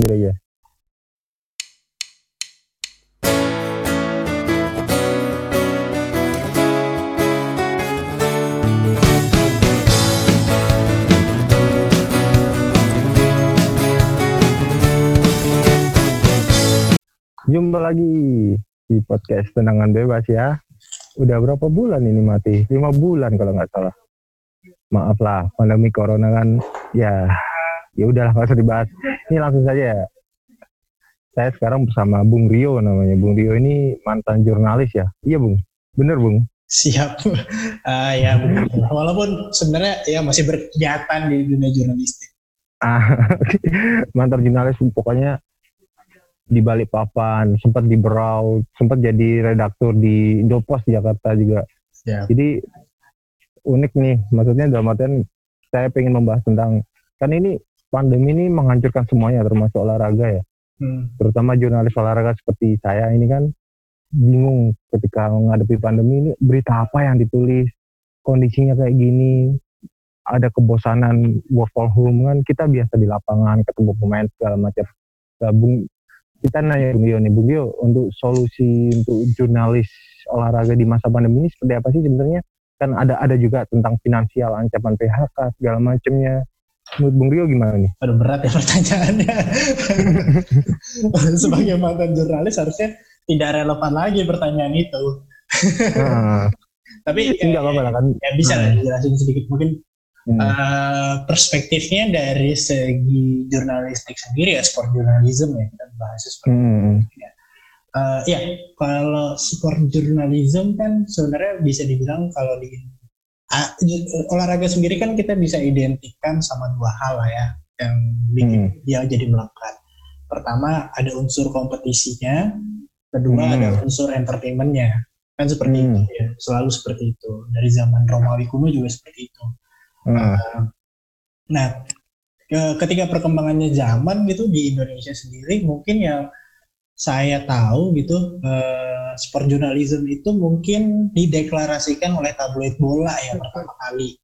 sendiri aja. Jumpa lagi di podcast Tenangan Bebas ya. Udah berapa bulan ini mati? Lima bulan kalau nggak salah. Maaf lah, pandemi corona kan ya ya udahlah nggak usah dibahas. Ini langsung saja ya. Saya sekarang bersama Bung Rio namanya. Bung Rio ini mantan jurnalis ya. Iya Bung, bener Bung. Siap. Uh, ya, walaupun sebenarnya ya masih berkegiatan di dunia jurnalistik. Ah, mantan jurnalis pokoknya di balik papan, sempat di Berau, sempat jadi redaktur di Indopos Jakarta juga. Siap. Jadi unik nih, maksudnya dalam artian saya pengen membahas tentang kan ini pandemi ini menghancurkan semuanya termasuk olahraga ya. Hmm. Terutama jurnalis olahraga seperti saya ini kan bingung ketika menghadapi pandemi ini berita apa yang ditulis, kondisinya kayak gini, ada kebosanan work from home kan kita biasa di lapangan ketemu pemain segala macam. Nah, Bung kita nanya Bung Gio nih, Bung Gio untuk solusi untuk jurnalis olahraga di masa pandemi ini seperti apa sih sebenarnya? Kan ada ada juga tentang finansial, ancaman PHK segala macamnya. Menurut Bung Rio gimana nih? Aduh berat ya pertanyaannya. Sebagai mantan jurnalis harusnya tidak relevan lagi pertanyaan itu. Nah, Tapi ya, apa-apa lah kan. ya bisa lah Hmm. dijelasin sedikit mungkin Hmm. eh, perspektifnya dari segi jurnalistik sendiri ya sport jurnalism ya kita bahas seperti Hmm. Eh, ya kalau sport journalism kan sebenarnya bisa dibilang kalau di ah, olahraga sendiri kan kita bisa identikan sama dua hal lah ya yang bikin dia jadi melekat. Pertama ada unsur kompetisinya, kedua Hmm. ada unsur entertainmentnya. Kan seperti Hmm. itu ya, selalu seperti itu. Dari zaman Romawi kuno juga seperti itu. Hmm. Uh, Nah, ke- ketika perkembangannya zaman gitu di Indonesia sendiri, mungkin yang saya tahu gitu, eh, sport journalism itu mungkin dideklarasikan oleh tabloid bola ya pertama kali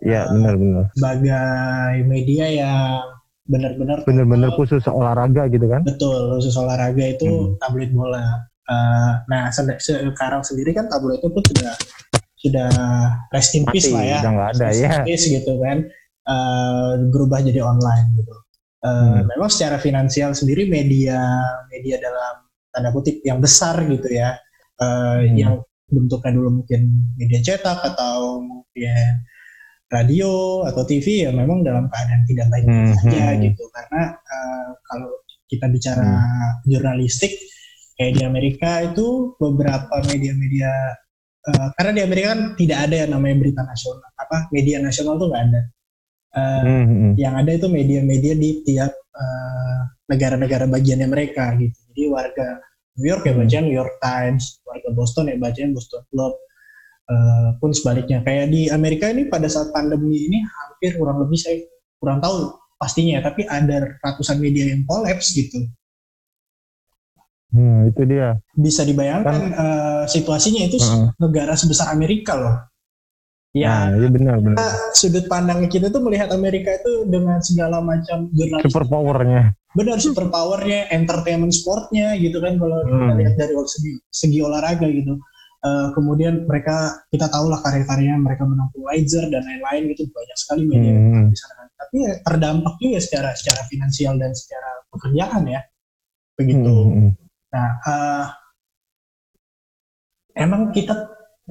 Ya benar-benar. sebagai media yang benar-benar Benar-benar khusus olahraga gitu kan? betul khusus olahraga itu Hmm. tabloid bola. Eh, nah, se- sekarang sendiri kan tabloid itu pun sudah sudah rest in peace Mati, lah ya. udah nggak ada Rest in ya. peace gitu kan eh, berubah jadi online gitu. Eh, Hmm. Memang secara finansial sendiri media media dalam tanda kutip yang besar gitu ya, eh, Hmm. yang bentuknya dulu mungkin media cetak atau mungkin radio atau TV ya memang dalam keadaan tidak baik Hmm, saja hmm. gitu karena eh, kalau kita bicara jurnalistik kayak di Amerika itu beberapa media-media eh, karena di Amerika kan tidak ada yang namanya berita nasional apa media nasional tuh nggak ada Eh, Hmm, hmm. yang ada itu media-media di tiap eh, negara-negara bagiannya mereka gitu jadi warga New York ya Hmm. baca New York Times warga Boston ya bacanya Boston Globe Eh, pun sebaliknya kayak di Amerika ini pada saat pandemi ini hampir kurang lebih saya kurang tahu pastinya tapi ada ratusan media yang kolaps gitu Hmm, itu dia. bisa dibayangkan eh, situasinya itu Heeh. negara sebesar Amerika loh Nah, ya iya benar benar. sudut pandang kita tuh melihat Amerika itu dengan segala macam jurnalis Super powernya. benar super powernya entertainment sportnya gitu kan kalau kita Hmm. lihat dari segi, segi olahraga gitu Eh, kemudian mereka kita tahu lah karya-karyanya mereka menang Pulitzer dan lain-lain gitu banyak sekali media Hmm. di sana tapi ya terdampak juga secara secara finansial dan secara pekerjaan ya begitu Hmm, hmm. nah eh, emang kita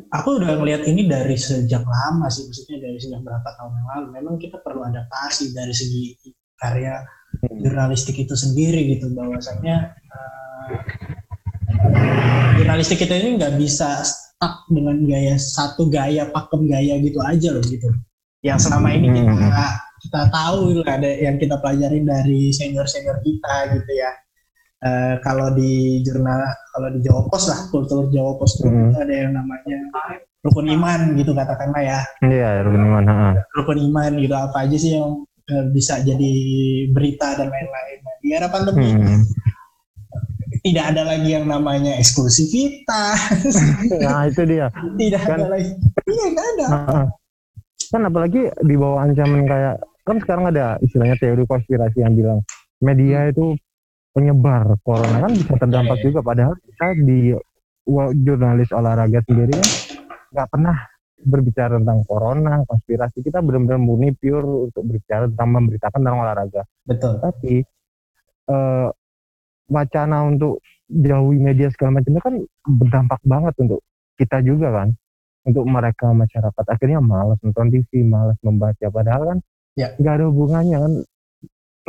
aku udah ngelihat ini dari sejak lama sih maksudnya dari sejak berapa tahun yang lalu memang kita perlu adaptasi dari segi karya Hmm. jurnalistik itu sendiri gitu bahwasanya eh, jurnalistik kita ini nggak bisa stuck dengan gaya satu gaya pakem gaya gitu aja loh gitu yang selama ini kita Hmm. kita tahu lah ada yang kita pelajarin dari senior senior kita gitu ya Eh, kalau di jurnal kalau di Jawa Pos lah kultur Jawa Pos tuh Hmm. ada yang namanya rukun iman gitu katakanlah ya Iya, Ruben Iman. ha. rukun iman gitu apa aja sih yang eh, bisa jadi berita dan lain-lain. Nah, di era pandemi Hmm. tidak ada lagi yang namanya eksklusivitas, Nah, itu dia. tidak Kan- ada lagi. Iya nggak ada. Kan apalagi di bawah ancaman kayak kan sekarang ada istilahnya teori konspirasi yang bilang media itu penyebar corona kan bisa terdampak juga. Padahal kita di jurnalis olahraga sendiri kan nggak pernah berbicara tentang corona konspirasi. Kita benar-benar murni pure untuk berbicara tentang memberitakan tentang olahraga. Betul. Tapi eh, wacana untuk jauhi media segala macamnya kan berdampak banget untuk kita juga kan. Untuk mereka masyarakat. Akhirnya malas nonton TV malas membaca. Padahal kan Ya. nggak ada hubungannya kan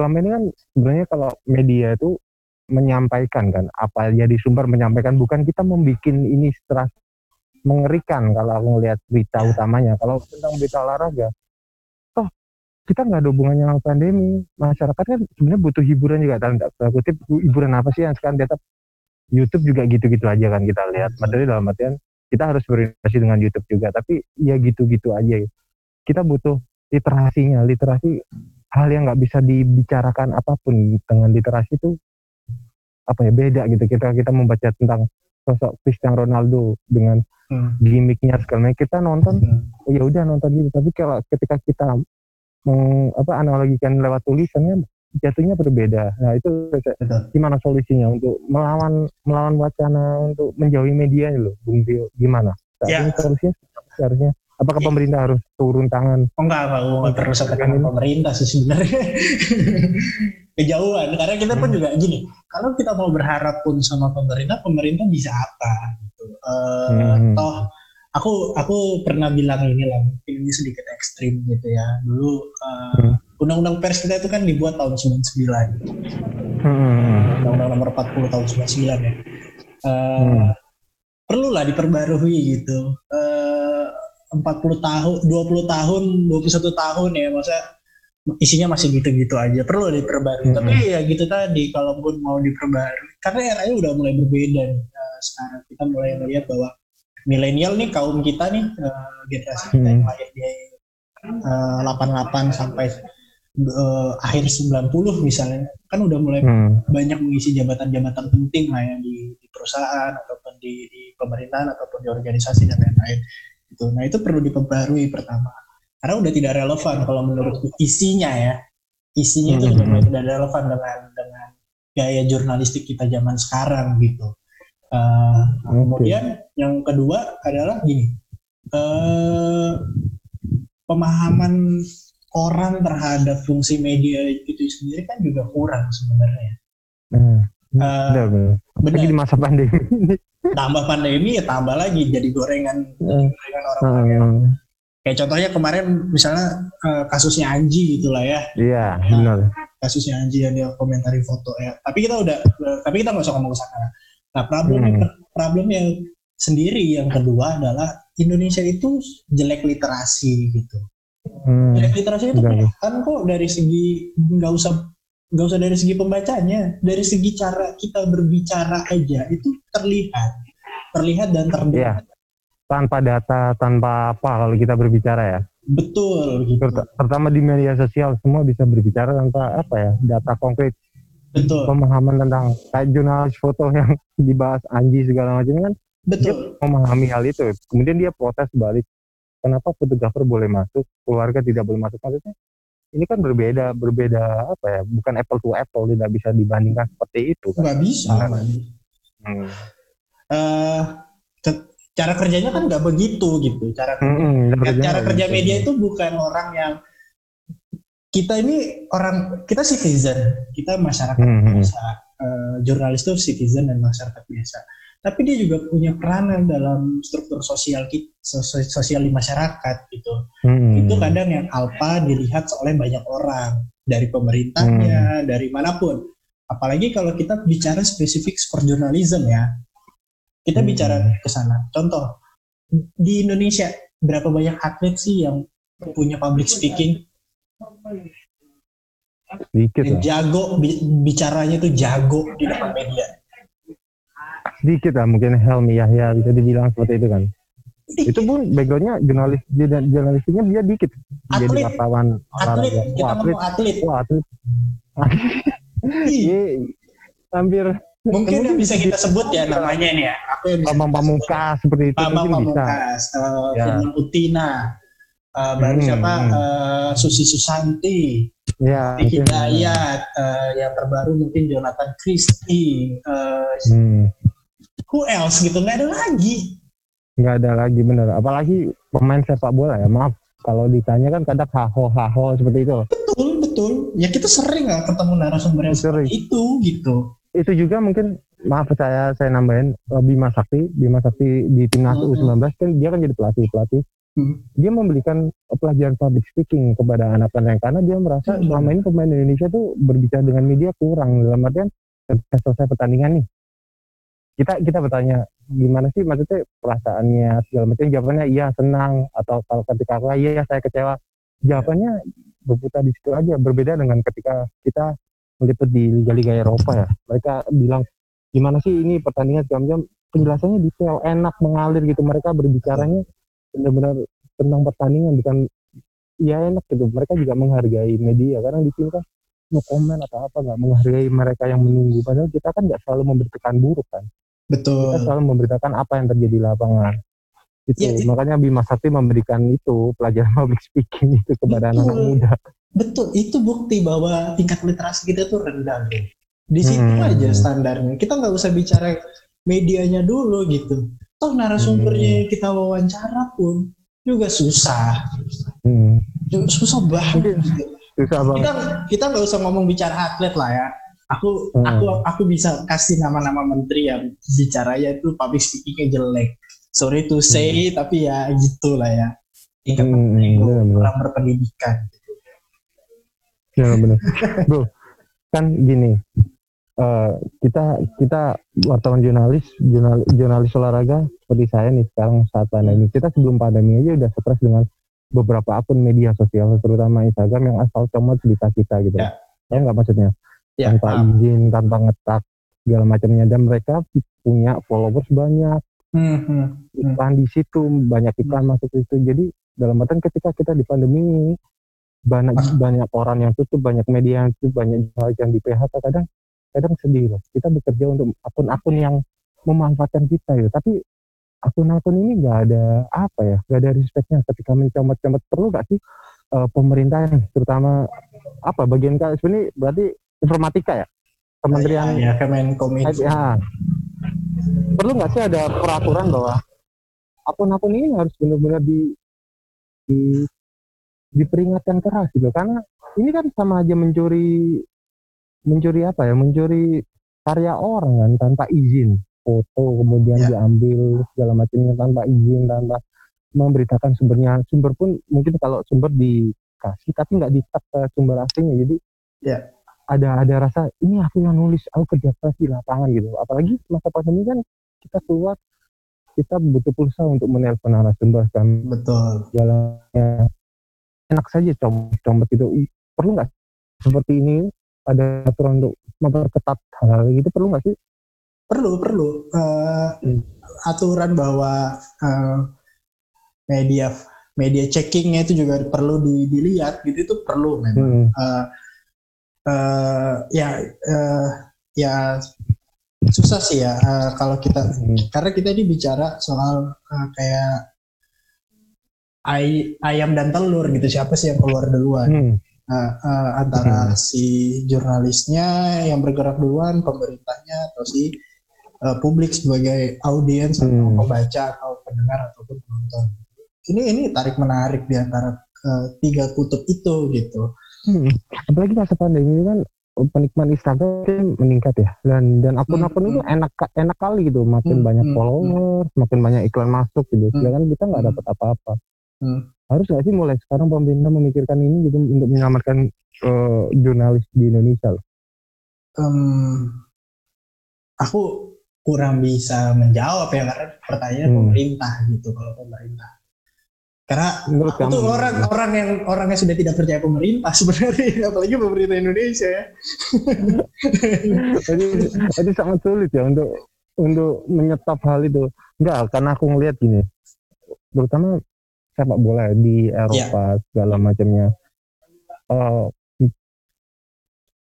selama ini kan sebenarnya kalau media itu menyampaikan kan apa jadi sumber menyampaikan bukan kita membuat ini terasa mengerikan kalau aku ngelihat berita utamanya. Kalau tentang berita olahraga toh kita nggak ada hubungannya sama pandemi. Masyarakat kan sebenarnya butuh hiburan juga tanda tanda kutip hiburan apa sih yang sekarang data YouTube juga gitu-gitu aja kan kita lihat. Materi dalam artian kita harus berinvestasi dengan YouTube juga tapi ya gitu-gitu aja. Kita butuh literasinya literasi hal yang nggak bisa dibicarakan apa pun dengan literasi itu apa ya beda gitu. Kita kita membaca tentang sosok Cristiano Ronaldo dengan Hmm. gimmicknya segala macam. Kita nonton Hmm. oh ya udah nonton gitu. Tapi kalau ketika kita meng, apa analogikan lewat tulisan kan jatuhnya berbeda. Nah itu betul. gimana solusinya untuk melawan melawan wacana untuk menjauhi media loh Bung Tio gimana? Ya. solusinya seharusnya apakah pemerintah harus turun tangan Oh enggak, enggak, enggak perlu sampai tangan pemerintah sih sebenarnya. Kejauhan, karena kita pun juga gini, kalau kita mau berharap pun sama pemerintah, pemerintah bisa apa gitu. Eh, Hmm. Toh, aku aku pernah bilang ini lah, mungkin ini sedikit ekstrim gitu ya. Dulu eh, Hmm. undang-undang pers kita itu kan dibuat tahun 99, Hmm. undang-undang nomor 40 tahun 99 ya. Eh, Hmm. Perlulah diperbarui gitu. Eh, 40 tahun, 20 tahun, 21 tahun ya, masa isinya masih gitu-gitu aja. Perlu diperbarui. Hmm. Tapi ya gitu tadi, kalaupun mau diperbarui, karena eranya udah mulai berbeda nih. Eh, sekarang kita mulai melihat bahwa milenial nih kaum kita nih eh, generasi kita yang lahir di eh, 88 sampai eh, akhir 90 misalnya kan udah mulai Hmm. banyak mengisi jabatan-jabatan penting lah ya di, di perusahaan ataupun di, di pemerintahan ataupun di organisasi dan lain-lain. Gitu. Nah itu perlu diperbarui pertama karena udah tidak relevan kalau menurutku isinya ya isinya itu sudah Mhm. mulai tidak relevan dengan dengan gaya jurnalistik kita zaman sekarang gitu. Uh, Oke. Kemudian yang kedua adalah gini eh, pemahaman orang terhadap fungsi media itu sendiri kan juga kurang sebenarnya. Nah, Eh, benar, benar. Benar. di masa pandemi tambah pandemi ya tambah lagi jadi gorengan Eh, gorengan orang yang hmm. kayak contohnya kemarin misalnya eh, kasusnya Anji gitulah ya Iya, benar. kasusnya Anji yang dia komentari foto ya tapi kita udah eh, tapi kita nggak usah ngomong sana nah problemnya Hmm. problemnya sendiri yang kedua adalah Indonesia itu jelek literasi gitu Hmm. jelek literasi itu kelihatan kok dari segi nggak usah nggak usah dari segi pembacanya dari segi cara kita berbicara aja itu terlihat terlihat dan terdengar Iya. Tanpa data, tanpa apa kalau kita berbicara ya. betul gitu Terutama di media sosial semua bisa berbicara tanpa apa ya, data konkret, betul pemahaman tentang kayak jurnalis foto yang dibahas Anji segala macam kan betul memahami hal itu. Kemudian dia protes balik. Kenapa fotografer boleh masuk, keluarga tidak boleh masuk? Maksudnya ini kan berbeda, berbeda apa ya? Bukan apple to apple, tidak bisa dibandingkan seperti itu. Kan? nggak bisa Nah. bisa. Hmm. Ke- cara kerjanya kan nggak begitu gitu cara kerja Hmm, Kan kerjanya cara kerja gitu. media itu bukan orang yang kita ini orang kita citizen kita masyarakat Hmm, hmm. biasa Eh, jurnalis itu citizen dan masyarakat biasa tapi dia juga punya peranan dalam struktur sosial kita sosial di masyarakat gitu. Hmm. itu kadang yang alpa dilihat oleh banyak orang dari pemerintahnya dari mana pun. Apalagi kalau kita bicara spesifik sport journalism ya. Kita Hmm. bicara ke sana. Contoh di Indonesia berapa banyak atlet sih yang punya public speaking? Sedikit jago bi- bicaranya tuh jago di depan media sedikit lah mungkin Helmi Yahya bisa dibilang seperti itu kan. Itu pun backgroundnya jurnalis jurna- jurnalistiknya dia dikit jadi Atlet. wartawan atlet olahraga. kita Wah, atlet, atlet wah atlet. Iya, hampir mungkin yang bisa kita sebut ya namanya nih ya aku yang bisa Bambang. Pamungkas seperti itu Bambang mungkin bisa. Pamungkas, uh, Ya. Firman Utina, uh, baru Hmm, siapa uh, Susi Susanti, Ya, Hidayat, uh, yang terbaru mungkin Jonathan Christie, uh, hmm. Who else gitu nggak ada lagi. Nggak ada lagi bener. Apalagi pemain sepak bola ya. Maaf kalau ditanya kan kadang haho haho seperti itu. Betul betul. Ya kita sering nggak ketemu narasumber yang seperti itu gitu. Itu juga mungkin maaf saya saya nambahin eh, Bima Sakti Bima Sakti di timnas hmm. U19 kan dia kan jadi pelatih pelatih hmm. dia memberikan pelajaran public speaking kepada anak-anak karena dia merasa hmm. selama ini pemain Indonesia tuh berbicara dengan media kurang dalam artian selesai pertandingan nih kita kita bertanya gimana sih maksudnya perasaannya? Segala macam. Jawabannya iya senang. Atau kalau ketika aku iya saya kecewa. Jawabannya berputar di situ aja. Berbeda dengan ketika kita meliput di liga-liga Eropa ya. Mereka bilang gimana sih ini pertandingan jam-jam penjelasannya detail enak mengalir gitu. Mereka berbicaranya benar-benar tentang pertandingan bukan ya enak gitu. Mereka juga menghargai media. Karena di sini kan no komen atau apa nggak menghargai mereka yang menunggu. Padahal kita kan nggak selalu memberikan buruk kan Betul. Kita selalu memberitakan apa yang terjadi di lapangan. Itu ya, makanya Bima Sakti memberikan itu pelajaran public speaking itu kepada anak-anak muda. Betul, itu bukti bahwa tingkat literasi kita tuh rendah, bro. Di situ hmm. aja standarnya. Kita nggak usah bicara medianya dulu gitu. Toh narasumbernya hmm. kita wawancara pun juga susah. Hmm. Susah banget. Susah banget. Kita kita nggak usah ngomong bicara atlet lah ya aku hmm. aku aku bisa kasih nama-nama menteri yang bicaranya itu public speakingnya jelek. Sorry to say hmm. tapi ya gitulah ya. Tingkat hmm, orang berpendidikan. Ya benar. Bro kan gini uh, kita kita wartawan jurnalis jurnal, jurnalis olahraga seperti saya nih sekarang saat pandemi. Kita sebelum pandemi aja udah stres dengan beberapa akun media sosial terutama Instagram yang asal comot cerita kita gitu. Ya, ya nggak maksudnya ya, tanpa um. izin tanpa ngetak segala macamnya dan mereka punya followers banyak hmm, hmm, hmm. iklan di situ banyak iklan hmm. masuk ke situ jadi dalam artian ketika kita di pandemi ini banyak ah. banyak orang yang tutup banyak media yang tutup banyak yang di PHK kadang kadang sedih loh kita bekerja untuk akun-akun yang memanfaatkan kita ya tapi akun-akun ini nggak ada apa ya nggak ada respectnya ketika mencomot-comot perlu nggak sih uh, pemerintah terutama apa bagian kalian sebenarnya berarti informatika ya? Kementerian ya, ya Kemenkominfo. Ya. Perlu nggak sih ada peraturan bahwa akun-akun ini harus benar-benar di, di diperingatkan keras gitu? Karena ini kan sama aja mencuri mencuri apa ya? Mencuri karya orang kan tanpa izin. Foto kemudian ya. diambil segala macamnya tanpa izin tanpa memberitakan sumbernya. Sumber pun mungkin kalau sumber dikasih tapi nggak di sumber aslinya. Jadi ya ada ada rasa ini aku yang nulis aku kerja keras di lapangan gitu. Apalagi masa pandemi kan kita keluar kita butuh pulsa untuk menelpon narasumber kan. Betul. Jalannya enak saja coba itu perlu nggak seperti ini ada aturan untuk memperketat hal-hal gitu? Perlu nggak sih? Perlu perlu. Uh, hmm. aturan bahwa uh, media media checkingnya itu juga perlu di, dilihat gitu. Itu perlu memang. Hmm. uh, uh, ya uh, ya susah sih ya uh, kalau kita hmm. karena kita ini bicara soal uh, kayak ay, ayam dan telur gitu siapa sih yang keluar duluan hmm. uh, uh, antara hmm. si jurnalisnya yang bergerak duluan pemerintahnya atau si uh, publik sebagai audiens hmm. atau pembaca atau pendengar ataupun penonton ini ini tarik menarik di antara uh, tiga kutub itu gitu Hmm. Apalagi masa pandemi kan penikmat Instagram meningkat ya dan dan akun-akun hmm. itu enak enak kali gitu makin hmm. banyak hmm. followers hmm. makin banyak iklan masuk gitu hmm. sedangkan kita nggak dapat apa-apa hmm. harus nggak sih mulai sekarang pemerintah memikirkan ini gitu untuk menyelamatkan uh, jurnalis di Indonesia loh um, aku kurang bisa menjawab ya karena pertanyaan hmm. pemerintah gitu kalau pemerintah karena Menurut aku tuh orang ya. orang yang orang yang sudah tidak percaya pemerintah sebenarnya, apalagi pemerintah Indonesia ya. jadi, jadi sangat sulit ya untuk untuk menyetop hal itu. Enggak, karena aku ngelihat gini, terutama sepak bola di Eropa yeah. segala macamnya. Uh,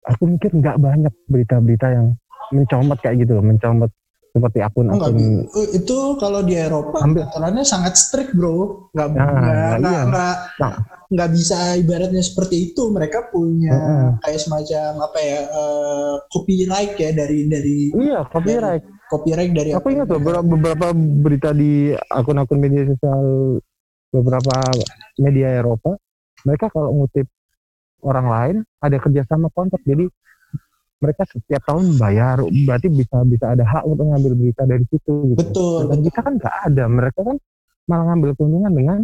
aku mikir nggak banyak berita-berita yang mencomot kayak gitu, mencomot seperti akun-akun oh, itu kalau di Eropa Ambil. aturannya sangat strict bro nggak nah, nggak iya. nggak nah. nggak bisa ibaratnya seperti itu mereka punya uh -uh. kayak semacam apa ya uh, copyright ya dari dari iya copyright dari, copyright dari aku ingat beberapa, beberapa berita di akun-akun media sosial beberapa media Eropa mereka kalau ngutip orang lain ada kerjasama kontrak jadi mereka setiap tahun bayar berarti bisa bisa ada hak untuk ngambil berita dari situ gitu. Betul. Dan kita kan nggak ada, mereka kan malah ngambil keuntungan dengan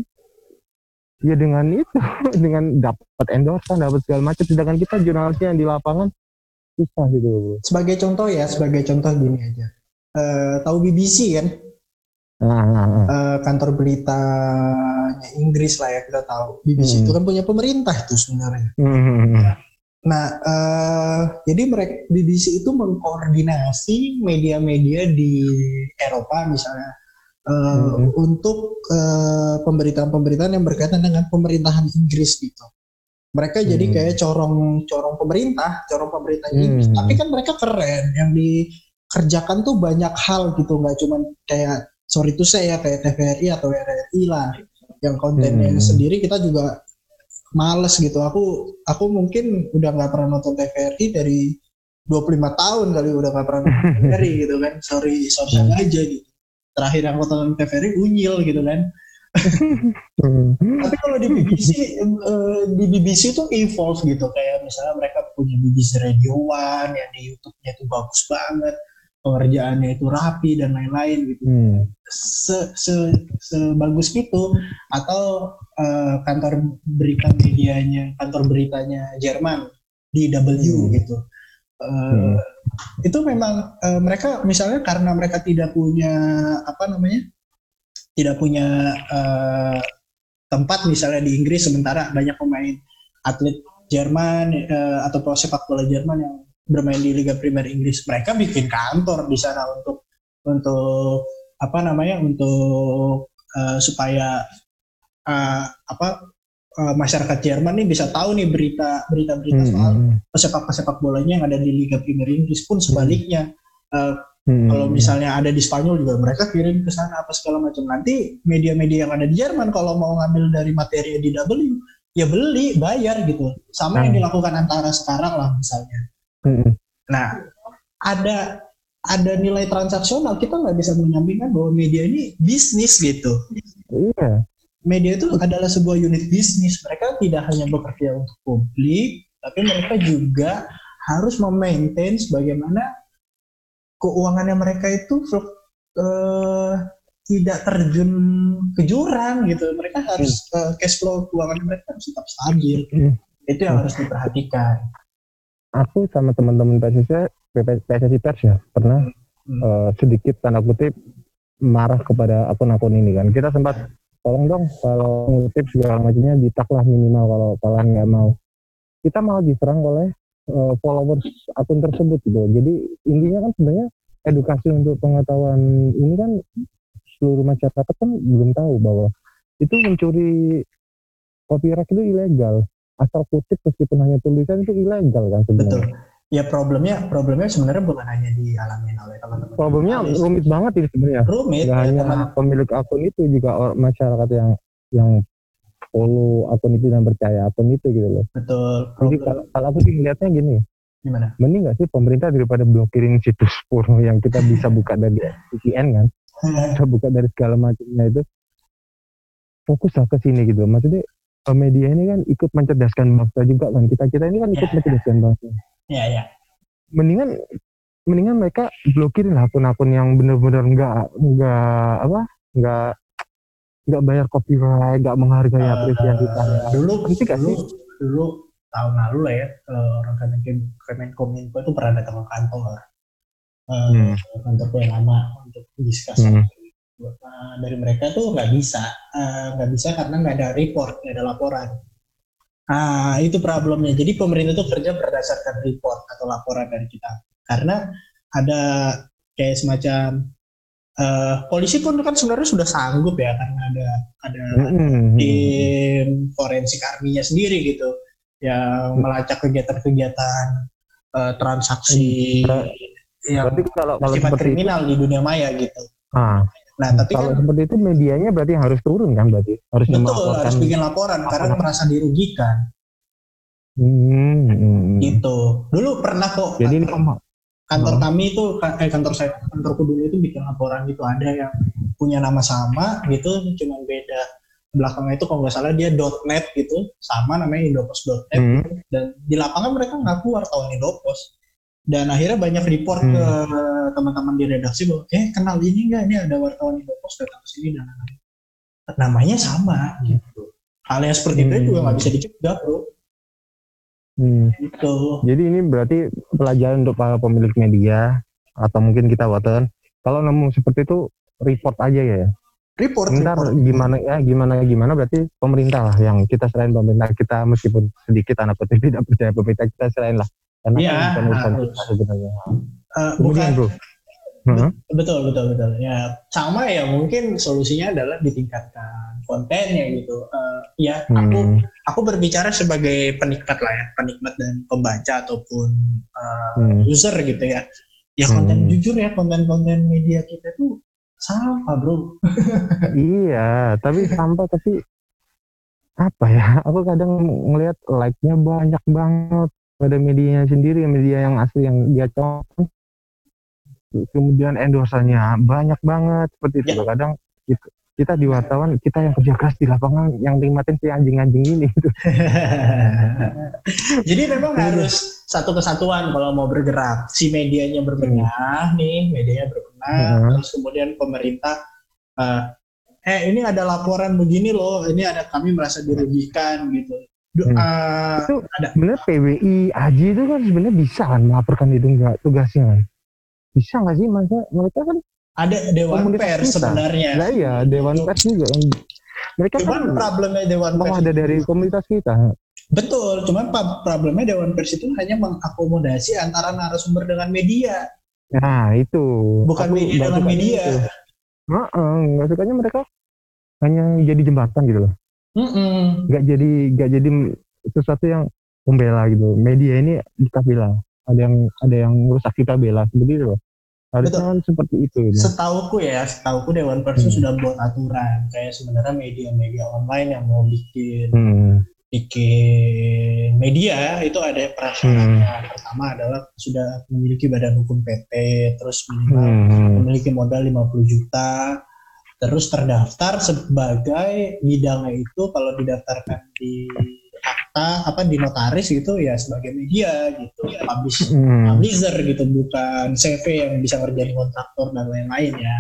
ya dengan itu dengan dapat endorsement, dapat segala macam sedangkan kita jurnalisnya yang di lapangan susah gitu Sebagai contoh ya, sebagai contoh gini aja. Uh, tahu BBC kan? Nah, nah, nah. Uh, kantor beritanya Inggris lah ya kita tahu. BBC hmm. itu kan punya pemerintah itu sebenarnya. Hmm. Nah, uh, jadi mereka BBC itu mengkoordinasi media-media di Eropa misalnya uh, hmm. untuk uh, pemberitaan-pemberitaan yang berkaitan dengan pemerintahan Inggris gitu. Mereka hmm. jadi kayak corong-corong pemerintah, corong pemerintah hmm. Inggris. Tapi kan mereka keren, yang dikerjakan tuh banyak hal gitu, nggak cuma kayak sorry itu saya kayak TVRI atau RRI lah, yang kontennya hmm. sendiri kita juga males gitu. Aku aku mungkin udah nggak pernah nonton TVRI dari 25 tahun kali udah nggak pernah nonton TVRI gitu kan. Sorry sorry hmm. aja gitu. Terakhir yang aku tonton TVRI unyil gitu kan. Hmm. tapi kalau di BBC uh, di BBC itu evolve gitu. Kayak misalnya mereka punya BBC Radio One yang di YouTube-nya itu bagus banget pengerjaannya itu rapi dan lain-lain gitu hmm. se, se sebagus itu atau uh, kantor berita medianya kantor beritanya Jerman di W hmm. gitu uh, hmm. itu memang uh, mereka misalnya karena mereka tidak punya apa namanya tidak punya uh, tempat misalnya di Inggris sementara banyak pemain atlet Jerman uh, atau sepak bola Jerman yang bermain di Liga Primer Inggris mereka bikin kantor di sana untuk untuk apa namanya untuk uh, supaya uh, apa uh, masyarakat Jerman nih bisa tahu nih berita berita berita hmm. soal pesepak pesepak bolanya yang ada di Liga Primer Inggris pun sebaliknya uh, hmm. kalau misalnya ada di Spanyol juga mereka kirim ke sana apa segala macam nanti media-media yang ada di Jerman kalau mau ngambil dari materi di W ya beli bayar gitu sama hmm. yang dilakukan antara sekarang lah misalnya Hmm. Nah, ada ada nilai transaksional kita nggak bisa menyampingkan bahwa media ini bisnis gitu. Iya. Media itu adalah sebuah unit bisnis. Mereka tidak hanya bekerja untuk publik, tapi mereka juga harus memaintain bagaimana keuangannya mereka itu uh, tidak terjun ke jurang gitu. Mereka harus uh, cash flow keuangan mereka harus tetap stabil. Hmm. Itu yang harus diperhatikan aku sama teman-teman PSSI PSSI pers ya pernah hmm. uh, sedikit tanda kutip marah kepada akun-akun ini kan. Kita sempat tolong dong kalau ngutip segala macamnya ditaklah minimal kalau kalian nggak mau. Kita malah diserang oleh uh, followers akun tersebut gitu. Jadi intinya kan sebenarnya edukasi untuk pengetahuan ini kan seluruh masyarakat kan belum tahu bahwa itu mencuri copyright itu ilegal asal kutip meskipun hanya tulisan itu ilegal kan sebenarnya. Betul. Ya problemnya problemnya sebenarnya bukan hanya dialami oleh teman-teman. Problemnya rumit banget ini sebenarnya. Rumit. Gak ya, hanya teman. pemilik akun itu juga masyarakat yang yang follow akun itu dan percaya akun itu gitu loh. Betul. Jadi kalau, kalau aku sih ngeliatnya gini. Gimana? Mending gak sih pemerintah daripada blokirin situs porno yang kita bisa buka dari VPN kan? kita buka dari segala macamnya itu. Fokuslah ke sini gitu. Maksudnya media ini kan ikut mencerdaskan bangsa juga kan kita kita ini kan ikut ya, mencerdaskan ya. bangsa. Iya ya. Mendingan mendingan mereka blokirin lah akun-akun yang benar-benar nggak nggak apa nggak nggak bayar copyright nggak menghargai uh, apresiasi kita. Dulu Nanti dulu, dulu tahun lalu lah ya orang Kemenkominfo itu pernah datang ke kantor uh, hmm. kantorku yang lama untuk diskus hmm uh, dari mereka tuh nggak bisa. Eh, nggak uh, bisa karena nggak ada report nggak ada laporan. Ah itu problemnya. Jadi pemerintah tuh kerja berdasarkan report atau laporan dari kita. Karena ada kayak semacam uh, polisi pun kan sebenarnya sudah sanggup ya karena ada ada mm-hmm. tim forensik arminya sendiri gitu yang melacak kegiatan-kegiatan uh, transaksi yang Berarti kalau kalau sifat seperti itu, kriminal di dunia maya gitu. ah, Nah, tapi kalau kan seperti itu medianya berarti harus turun kan berarti harus betul melaporkan. harus bikin laporan karena laporan. merasa dirugikan Hmm, hmm, hmm. gitu. Dulu pernah kok Jadi ini kantor, pema- kantor Hmm. kami itu eh kantor saya kantorku dulu itu bikin laporan gitu ada yang punya nama sama gitu cuma beda belakangnya itu kalau nggak salah dia .net gitu sama namanya indopos.net Hmm. gitu. dan di lapangan mereka ngaku wartawan indopos dan akhirnya banyak report Hmm. ke teman-teman di redaksi bahwa eh kenal ini nggak ini ada wartawan indopos datang ke sini dan namanya sama gitu hal yang seperti itu Hmm. juga nggak bisa dicegah bro Hmm. gitu Jadi ini berarti pelajaran untuk para pemilik media atau mungkin kita water. Kalau nemu seperti itu report aja ya. report Ntar report. gimana ya gimana gimana berarti pemerintah lah yang kita selain pemerintah kita meskipun sedikit anak petik tidak percaya pemerintah kita selain lah. Karena Iya, kan harus. sebenarnya. Eh, bukan bro, Heeh. betul betul betul ya sama ya mungkin solusinya adalah ditingkatkan kontennya gitu Eh, ya aku Hmm. aku berbicara sebagai penikmat lah ya penikmat dan pembaca ataupun eh, Hmm. user gitu ya ya konten Hmm. jujur ya konten-konten media kita tuh sampah bro iya, tapi sampah tapi apa ya? Aku kadang ngelihat like-nya banyak banget pada medianya sendiri, media yang asli yang dia contoh. Kemudian endorsannya banyak banget seperti itu. Ya. Kadang kita, kita di wartawan kita yang kerja keras di lapangan yang nikmatin si anjing-anjing ini. Gitu. jadi memang Iya. harus satu kesatuan kalau mau bergerak si medianya berbenah nih medianya berbenah Hmm. terus kemudian pemerintah eh, eh ini ada laporan begini loh ini ada kami merasa dirugikan gitu Hmm. eh, Itu ada sebenarnya PWI AJI itu kan sebenarnya bisa kan melaporkan itu enggak tugasnya kan? Bisa nggak sih? Mereka mereka kan ada dewan pers sebenarnya Nah iya, Dewan Pers juga. Mereka cuman kan problemnya dewan pers ada dari komunitas kita. betul cuman problemnya dewan pers itu hanya mengakomodasi antara narasumber dengan media Nah itu. bukan Aku media nggak dengan media itu. Heeh, nggak sukanya mereka hanya jadi jembatan gitu loh. Mm-mm. Jadi nggak jadi sesuatu yang membela gitu. Media ini kita bela. Ada yang ada yang merusak kita bela seperti itu loh. Harusnya kan seperti itu. Gitu. Setauku ya, setauku Dewan Pers itu Hmm. sudah buat aturan kayak sebenarnya media-media online yang mau bikin Hmm. bikin media itu ada prasyaratnya. Pertama adalah sudah memiliki badan hukum PT, terus minimal Hmm. memiliki modal 50 juta, terus terdaftar sebagai bidangnya itu kalau didaftarkan di akta apa di notaris gitu ya sebagai media gitu, publish Hmm. publisher gitu bukan CV yang bisa ngerjain kontraktor dan lain-lain ya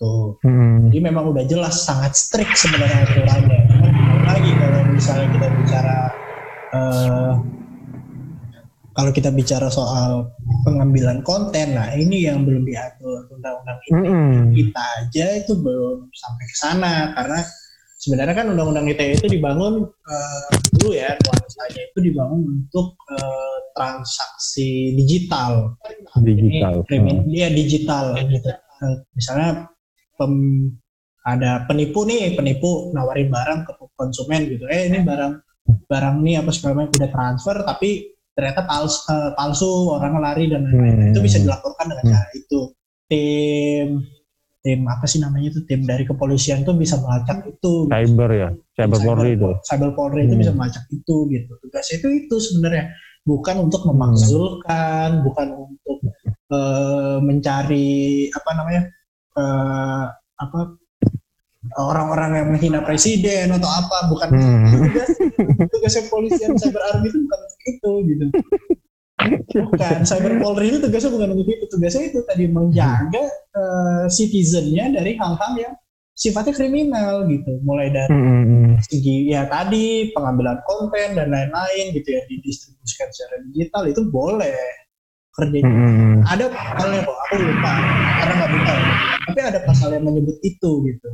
tuh Hmm. jadi memang udah jelas sangat strict sebenarnya aturannya lagi kalau misalnya kita bicara eh, kalau kita bicara soal pengambilan konten nah ini yang belum diatur undang-undang ini Hmm. kita aja itu belum sampai ke sana karena sebenarnya kan undang-undang ITE itu dibangun eh, dulu ya nuansanya itu dibangun untuk eh, transaksi digital. Digital. Ini krimin- Iya digital gitu. Eh, misalnya pem- ada penipu nih, penipu nawarin barang ke konsumen gitu. Eh ini barang barang nih apa segala macam udah transfer tapi ternyata palsu, eh, palsu orang lari dan lain-lain. Hmm. Itu bisa dilaporkan dengan Hmm. cara itu. Tim tim apa sih namanya itu tim dari kepolisian tuh bisa melacak itu Cyber ya, cyber Polri itu. cyber Polri itu Hmm. bisa melacak itu gitu tugasnya itu itu sebenarnya bukan untuk memakzulkan bukan untuk eh, mencari apa namanya eh, apa orang-orang yang menghina presiden atau apa bukan Hmm. tugas tugasnya polisian cyber army itu bukan itu gitu. Bukan cyber polri itu tugasnya bukan untuk itu tugasnya itu tadi menjaga eh, citizennya dari hal-hal yang sifatnya kriminal gitu. Mulai dari Hmm, hmm, segi ya tadi pengambilan konten dan lain-lain gitu ya didistribusikan secara digital itu boleh kerjanya hmm, hmm. ada pasalnya kok aku lupa karena nggak buka tapi ada pasal yang menyebut itu gitu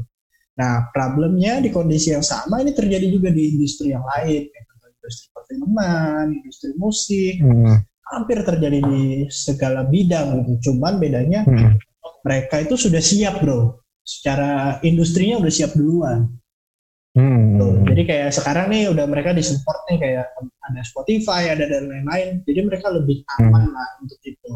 nah problemnya di kondisi yang sama ini terjadi juga di industri yang lain kayak industri perfilman industri musik Hmm, hampir terjadi di segala bidang gitu cuman bedanya hmm. mereka itu sudah siap bro secara industrinya udah siap duluan Hmm. Tuh, Jadi kayak sekarang nih udah mereka disupport nih kayak ada Spotify, ada dan lain-lain. Jadi mereka lebih aman lah untuk itu.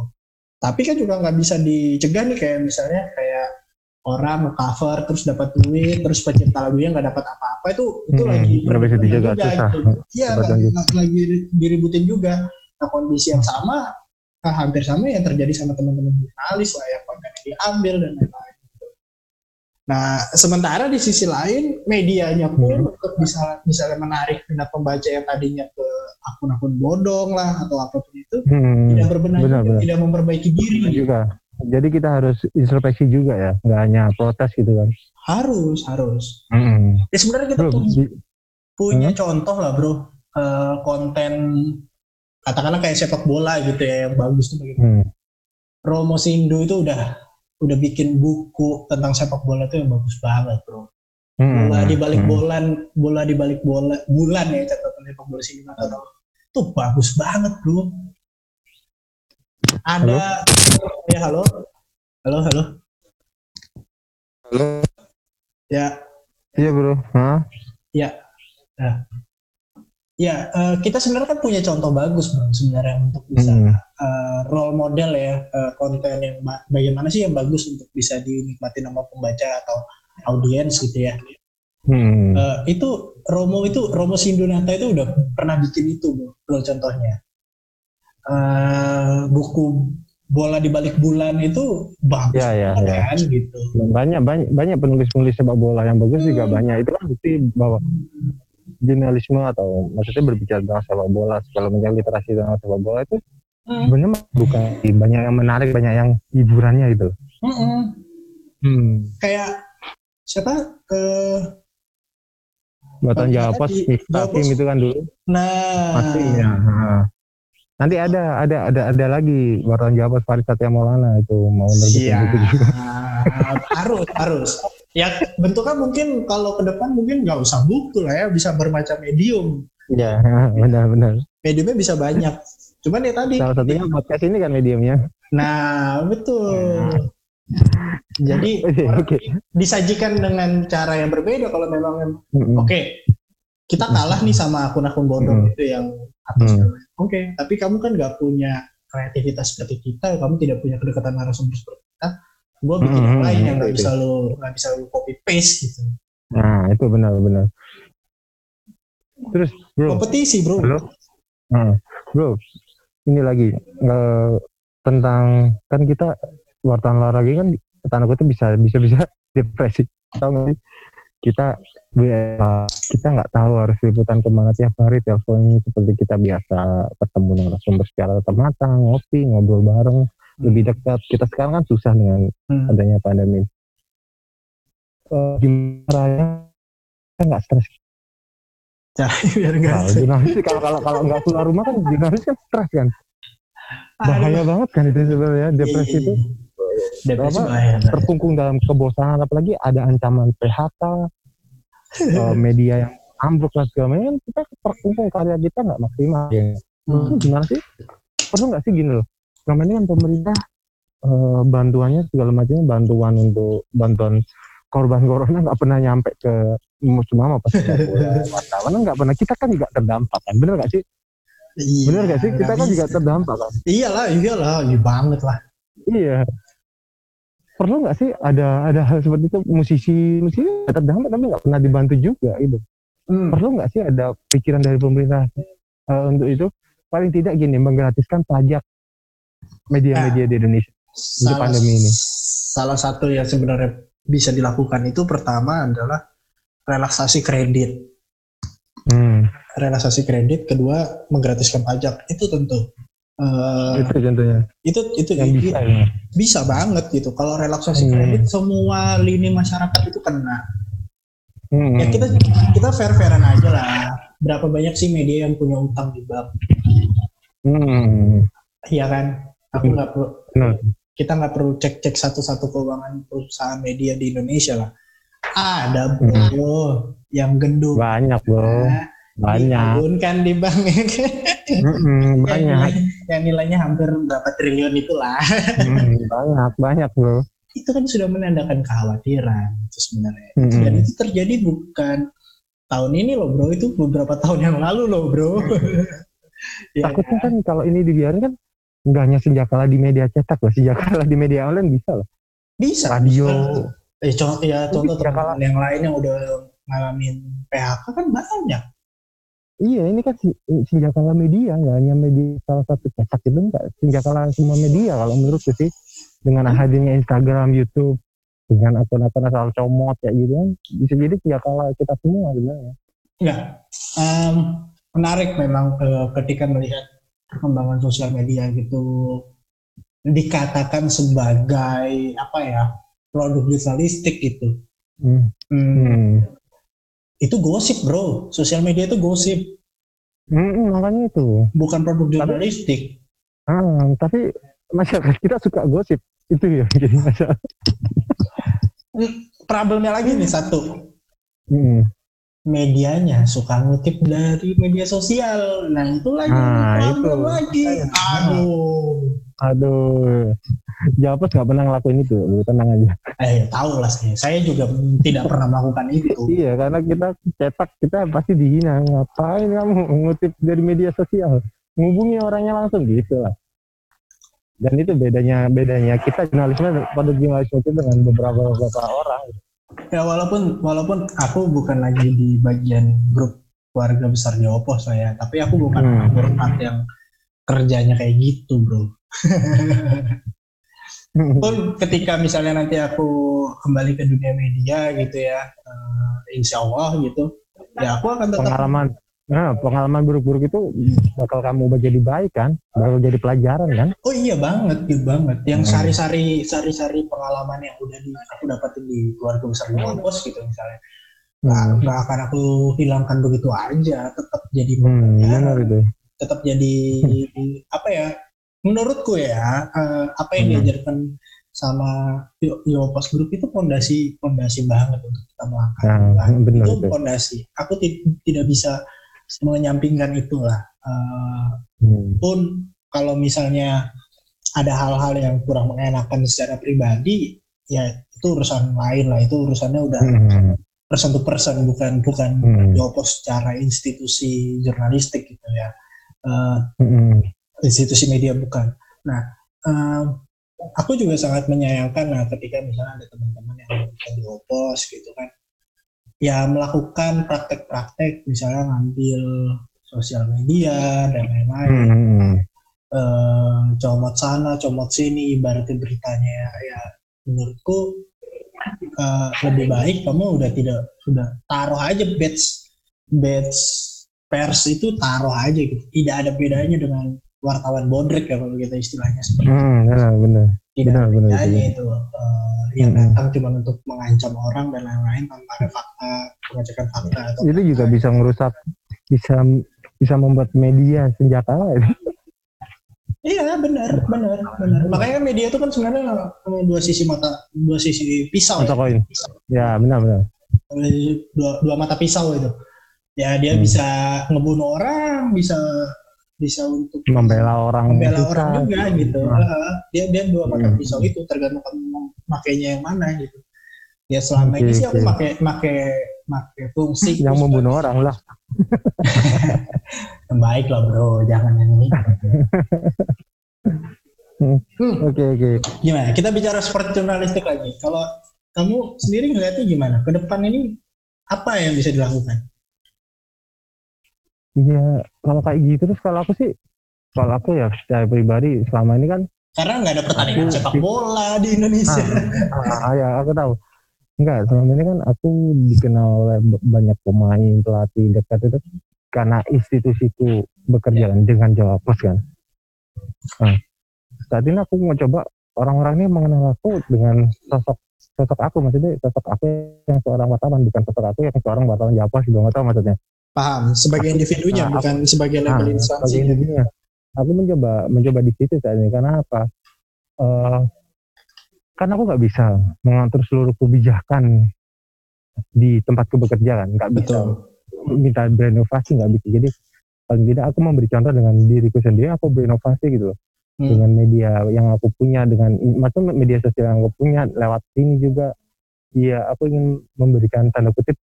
tapi kan juga nggak bisa dicegah nih kayak misalnya kayak orang cover terus dapat duit terus pencipta lagunya nggak dapat apa-apa itu itu Hmm, lagi nggak bisa dijaga, juga susah. gitu. Iya lagi, lagi diributin juga. Nah kondisi yang sama ah, hampir sama yang terjadi sama teman-teman jurnalis lah yang kontennya diambil dan lain-lain. Nah sementara di sisi lain medianya pun Hmm. untuk bisa misalnya menarik minat pembaca yang tadinya ke akun-akun bodong lah atau apa pun itu Hmm, tidak berbenah benar, juga, benar. tidak memperbaiki diri juga. Jadi kita harus introspeksi juga ya, nggak hanya protes gitu kan. harus harus Hmm. ya sebenarnya kita Bro, punya, di- punya contoh lah bro eh, konten katakanlah kayak sepak bola gitu ya yang bagus tuh bagaimana hmm. Romo Sindu itu udah udah bikin buku tentang sepak bola tuh yang bagus banget bro Hmm. bola di balik Hmm. bolan bola di balik bola bulan ya catatan sepak bola sini atau tuh bagus banget bro ada ya halo halo halo Halo. ya Iya bro. Hah? ya nah. ya eh, kita sebenarnya kan punya contoh bagus bro sebenarnya untuk bisa Hmm. eh, role model ya eh, konten yang ba- bagaimana sih yang bagus untuk bisa dinikmati sama pembaca atau audiens gitu ya Hmm. Eh, itu Romo itu Romo Sindunata itu udah pernah bikin itu bro, bro contohnya Eh, buku bola di balik bulan itu bagus Ya, ya, ya. kan gitu banyak banyak banyak penulis-penulis sepak bola yang bagus juga Hmm. banyak itu kan bukti bahwa jurnalisme atau maksudnya berbicara tentang sepak bola kalau mencari literasi tentang sepak bola itu Hmm. sebenarnya bukan banyak yang menarik banyak yang hiburannya gitu Mm-mm. hmm. kayak siapa eh Batan tadi, Miftahim itu kan dulu nah pasti ya. Nanti ada ada ada ada lagi Batan Japos Farid Satya Maulana itu mau nerbitin Iya, buku juga harus harus. Ya bentuknya mungkin kalau ke depan mungkin nggak usah buku lah ya, bisa bermacam medium. ya benar-benar Mediumnya bisa banyak. Cuman ya tadi. salah satunya podcast ini kan mediumnya Nah betul. Jadi oke oke disajikan dengan cara yang berbeda kalau memang Mm-mm. oke kita kalah nih sama akun-akun bodong Hmm. itu yang atas. Hmm. Oke, tapi kamu kan nggak punya kreativitas seperti kita, kamu tidak punya kedekatan narasumber seperti kita. Gue bikin yang Hmm, lain yang nggak bisa lo nggak bisa lo copy paste gitu. nah itu benar-benar terus bro Kompetisi bro. Halo? Hmm, bro, ini lagi eh, tentang kan kita wartawan olahraga kan tanda kutip bisa bisa bisa depresi. Tahu nggak sih? Kita eh, kita nggak tahu harus liputan ke mana tiap hari teleponnya seperti kita biasa ketemu dengan sumber secara tatap mata, ngopi, ngobrol bareng, lebih dekat. Kita sekarang kan susah dengan Hmm. adanya pandemi. Eh, gimana caranya kita nggak stres biar nggak Nah, jurnalis kalau kalau kalau nggak keluar rumah kan jurnalis kan stres kan. Bahaya banget kan itu sebenarnya depresi itu depresi apa, bahaya terkungkung dalam kebosanan apalagi ada ancaman PHK eh, media yang ambruk lah segala macam kita terkungkung karya kita nggak maksimal. Ya. Hmm. Itu gimana sih? Perlu nggak sih gini loh? Selama ini kan pemerintah eh, bantuannya segala macamnya bantuan untuk bantuan korban corona nggak pernah nyampe ke semua apa wartawan nggak pernah. Kita kan juga terdampak kan bener nggak sih? Iya, bener nggak sih? Kita kan juga bisa. terdampak kan? Iyalah iyalah iya banget lah. Iya perlu nggak sih ada ada hal seperti itu? Musisi musisi terdampak tapi nggak pernah dibantu juga gitu. Hmm. perlu nggak sih ada pikiran dari pemerintah eh, untuk itu? Paling tidak gini menggratiskan pajak media-media di Indonesia salah, pandemi ini. salah satu yang sebenarnya bisa dilakukan itu pertama adalah relaksasi kredit. Hmm, relaksasi kredit kedua menggratiskan pajak. Itu tentu Eh, itu contohnya. itu itu yang bisa ya. bisa banget gitu. Kalau relaksasi Hmm. kredit semua lini masyarakat itu kena. Hmm, ya kita kita fair fairan aja lah. Berapa banyak sih media yang punya utang di bank? Hmm, iya kan? Aku Hmm. nggak perlu benar. kita nggak perlu cek cek satu satu keuangan perusahaan media di Indonesia lah. Ada bro Hmm. yang gendut. Banyak bro banyak. Kan di bank. Ya kan? Hmm, yang, banyak. yang nilainya hampir berapa triliun itulah. Hmm, banyak banyak bro itu kan sudah menandakan kekhawatiran itu sebenarnya. Hmm. dan itu terjadi bukan tahun ini loh bro. Itu beberapa tahun yang lalu loh bro. Ya takutnya kan? kalau ini dibiarin kan nggak hanya sejak kalah di media cetak loh sejak kalah di media online bisa loh. Bisa. Radio. Eh contoh ya contoh Sejak kalah- teman yang lain yang udah ngalamin PHK kan banyak iya ini kan si- sejak kalah media nggak hanya media salah satu cetak itu enggak sejak kalah semua media kalau menurutku sih dengan hadirnya Instagram YouTube dengan akun-akun asal comot kayak gitu kan bisa jadi sejak kalah kita semua sebenarnya Enggak. Em, menarik memang eh, ketika melihat perkembangan sosial media gitu dikatakan sebagai apa ya produk jurnalistik gitu. hmm. Hmm, Hmm. Itu gosip bro, sosial media itu gosip, Hmm, makanya itu. Bukan produk jurnalistik. ah, tapi masyarakat kita suka gosip. Itu ya jadi masalah. Problemnya lagi nih satu, Hmm. Medianya suka ngutip dari media sosial. Nah itu lagi Nah, itu. lagi. Aduh. aduh Japos nggak pernah ngelakuin itu lu tenang aja Eh tahu lah saya. Saya juga tidak pernah melakukan itu. Iya, karena kita cetak kita pasti dihina. Ngapain kamu ngutip dari media sosial? Menghubungi orangnya langsung gitu lah. Dan itu bedanya bedanya kita jurnalisme pada jurnalisme itu dengan beberapa beberapa orang. Ya walaupun walaupun aku bukan lagi di bagian grup keluarga besar Jawa saya, tapi aku bukan Hmm. orang yang kerjanya kayak gitu, bro. Pun ketika misalnya nanti aku kembali ke dunia media gitu ya, eh, insya Allah gitu, ya aku akan tetap pengalaman nah, pengalaman buruk-buruk itu bakal kamu jadi baik kan? Bakal jadi pelajaran kan? Oh iya banget, gitu banget. Yang Hmm. sari-sari sari-sari pengalaman yang udah di, aku dapatin di keluarga besar Jawa Pos gitu misalnya. Nggak, Hmm, nggak akan aku hilangkan begitu aja, tetap jadi hmm pembelajaran. benar itu. tetap jadi apa ya menurutku ya eh, apa yang Hmm. diajarkan sama Yo- Yopos Group itu pondasi pondasi banget untuk kita melangkah Nah, Nah, benar itu pondasi aku ti- tidak bisa menyampingkan itulah Hmm. pun kalau misalnya ada hal-hal yang kurang mengenakan secara pribadi ya itu urusan lain lah itu urusannya udah Hmm. person to person bukan bukan Hmm. Yopos secara institusi jurnalistik gitu ya Hmm. institusi media bukan. Nah, em, aku juga sangat menyayangkan lah ketika misalnya ada teman-teman yang yang di opos gitu kan, ya melakukan praktek-praktek misalnya ngambil sosial media dan lain-lain, Hmm. Em, comot sana, comot sini, ibaratnya beritanya ya menurutku eh, lebih baik kamu udah tidak sudah taruh aja badge badge pers itu taruh aja gitu. Tidak ada bedanya dengan wartawan bodrek ya kalau kita istilahnya seperti itu. Hmm, benar, benar. Tidak benar, benar, benar. itu eh, yang datang cuma untuk mengancam orang dan lain-lain tanpa ada fakta, pengecekan fakta atau Itu juga bisa merusak, bisa bisa membuat media senjata itu. Iya benar, benar, benar. Makanya media itu kan sebenarnya dua sisi mata, dua sisi pisau. Mata ya. koin. Ya, benar, benar. Dua, dua mata pisau itu. Ya dia Hmm. bisa ngebunuh orang, bisa bisa untuk Membela orang membela susah. orang juga gitu. Nah. Dia dia dua mata Hmm. pisau itu tergantung kamu makainya yang mana gitu. Ya selama ini Oke, sih aku pakai pakai pakai fungsi yang khusus. membunuh orang lah. Baik lah bro, jangan yang ini. Hmm, Oke, oke. gimana? Kita bicara sport jurnalistik lagi. Kalau kamu sendiri ngeliatnya gimana? Ke depan ini apa yang bisa dilakukan? Iya, kalau kayak gitu terus kalau aku sih, kalau aku ya secara pribadi selama ini kan, Karena nggak ada pertandingan Aku- sepak bola di Indonesia. ah, ah, ya aku tahu. Enggak, selama ini kan aku dikenal oleh banyak pemain, pelatih dekat itu karena institusi itu bekerja kan dengan Jawa Pos kan. Nah, saat ini aku mau coba orang-orang ini mengenal aku dengan sosok sosok aku maksudnya sosok aku yang seorang wartawan bukan sosok aku yang seorang wartawan Jawa Pos juga nggak tahu maksudnya. Paham, sebagai individunya Nah, bukan sebagai Nah, level sebagai instansi. individunya. Aku mencoba mencoba di situ saat ini karena apa? Eh, karena aku nggak bisa mengatur seluruh kebijakan di tempatku bekerja kan, nggak bisa Betul. minta berinovasi nggak bisa. Jadi paling tidak aku memberi contoh dengan diriku sendiri, aku berinovasi gitu loh. Hmm. Dengan media yang aku punya, dengan maksudnya media sosial yang aku punya lewat sini juga. Iya, aku ingin memberikan tanda kutip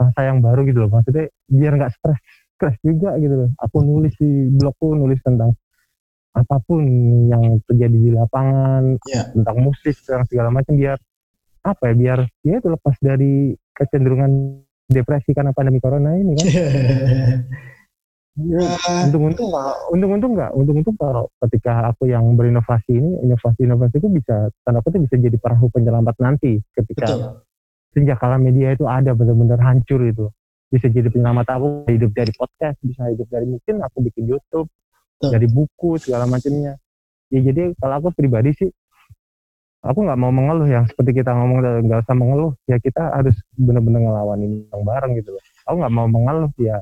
rasa yang baru gitu loh. Maksudnya biar nggak stres, stres juga gitu loh. Aku nulis di blogku nulis tentang apa pun yang terjadi di lapangan Ya. tentang musik tentang segala macam biar apa ya biar ya itu lepas dari kecenderungan depresi karena pandemi corona ini kan Ya, Eh, untung-untung nggak untung-untung nggak untung-untung kalau ketika aku yang berinovasi ini inovasi-inovasi itu bisa tanda kutip bisa jadi perahu penyelamat nanti ketika betul. Sejak kala media itu ada benar-benar hancur itu. Bisa jadi penyelamat aku hidup dari podcast bisa hidup dari mungkin aku bikin YouTube Betul. dari buku segala macamnya. Ya jadi kalau aku pribadi sih aku nggak mau mengeluh yang seperti kita ngomong nggak usah mengeluh. Ya kita harus benar-benar ngelawan ini bareng gitu loh. Aku nggak mau mengeluh ya.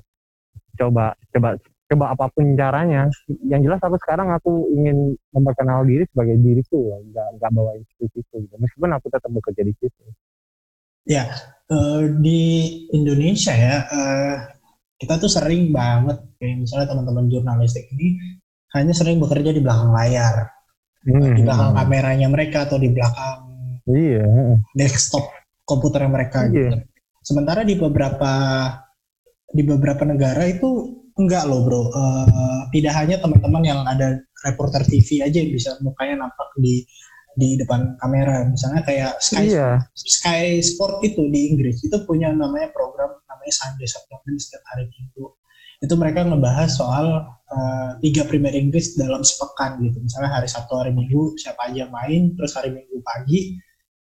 Coba coba coba apa pun caranya. Yang jelas aku sekarang aku ingin memperkenal diri sebagai diriku nggak nggak bawa institusiku gitu. Meskipun aku tetap bekerja di situ Eh, di Indonesia ya eh, kita tuh sering banget kayak misalnya teman-teman jurnalistik ini hanya sering bekerja di belakang layar Hmm, di belakang kameranya mereka atau di belakang iya desktop komputer mereka Iya. gitu. Sementara di beberapa di beberapa negara itu enggak loh bro. Eh, tidak hanya teman-teman yang ada reporter TV aja yang bisa mukanya nampak di di depan kamera. Misalnya kayak Sky iya Sky Sport itu di Inggris itu punya namanya program namanya Sunday Supplement setiap hari Minggu. Itu mereka ngebahas soal eh, Liga Premier Inggris dalam sepekan gitu. Misalnya hari Sabtu hari Minggu siapa aja main, terus hari Minggu pagi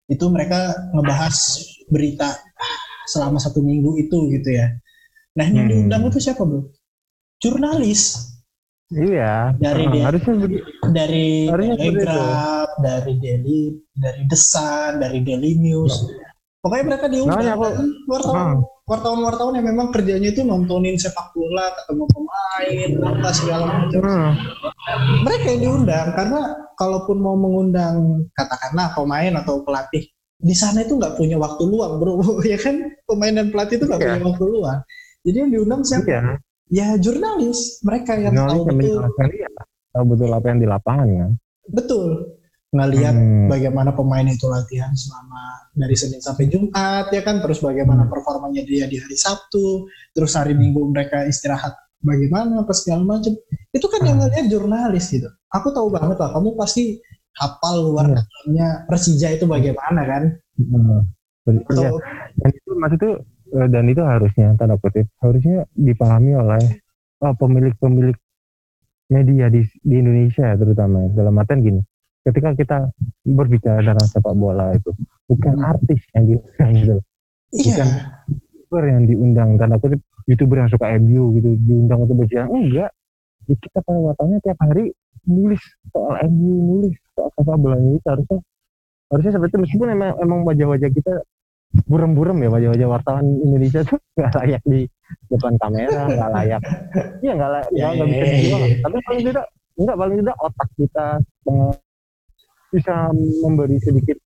itu mereka ngebahas berita selama satu minggu itu gitu ya. Nah ini yang Hmm. diundang itu siapa bro? Jurnalis iya. Dari dia- harusnya begitu dari Harusnya seperti itu. Telegraph, dari Daily, dari The Sun, dari Daily News. Pokoknya mereka diundang Makanya aku- kan wartawan, wartawan-wartawan yang memang kerjanya itu nontonin sepak bola, ketemu pemain, apa segala macam. Hmm, Mereka yang diundang karena kalaupun mau mengundang katakanlah pemain atau pelatih di sana itu nggak punya waktu luang bro. Ya kan? Pemain dan pelatih itu nggak Iya. punya waktu luang. Jadi yang diundang siapa? Iya ya jurnalis mereka yang jurnalis tahu yang betul iya tahu betul apa yang di lapangan kan betul ngelihat Hmm. bagaimana pemain itu latihan selama dari Senin sampai Jumat ya kan terus bagaimana Hmm. performanya dia di hari Sabtu terus hari Minggu mereka istirahat bagaimana apa segala macam itu kan yang Hmm. ngelihat jurnalis gitu aku tahu banget lah kamu pasti hafal luar Iya. dalamnya Persija itu bagaimana kan Hmm. Ber- atau iya. dan itu maksud itu eh, dan itu harusnya tanda kutip harusnya dipahami oleh oh, pemilik-pemilik media di di Indonesia terutama. Dalam artian gini ketika kita berbicara tentang sepak bola itu bukan Hmm. artis yang diundang gitu iya. Bukan youtuber yang diundang tanda kutip youtuber yang suka MU gitu diundang untuk berbicara. Enggak. Ya kita pada wartanya tiap hari nulis soal MU nulis soal sepak bola ini. Harusnya harusnya seperti itu. meskipun emang emang wajah-wajah kita burem-burem ya wajah-wajah wartawan Indonesia tuh nggak layak di depan kamera nggak layak. Iya nggak layak Ya, nggak nggak bisa ya, ya, dijual ya. tapi paling tidak enggak paling tidak otak kita peng- bisa memberi sedikit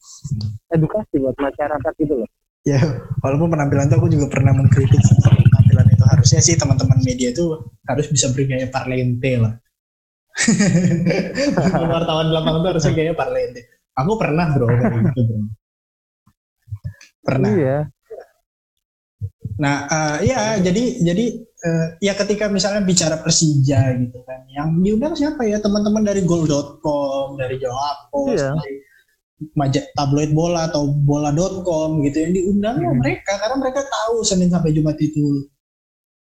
edukasi buat masyarakat gitu loh. Ya walaupun penampilan itu aku juga pernah mengkritik penampilan itu. Harusnya sih teman-teman media itu harus bisa bergaya parlente lah. Wartawan lapangan itu harusnya gaya parlente aku pernah bro kayak gitu bro pernah iya nah eh, ya jadi jadi eh, ya ketika misalnya bicara Persija gitu kan yang diundang siapa ya teman-teman dari goal.com dari Jawa Post Iya. dari maja- tabloid bola atau bola.com gitu yang diundang Hmm. mereka karena mereka tahu Senin sampai Jumat itu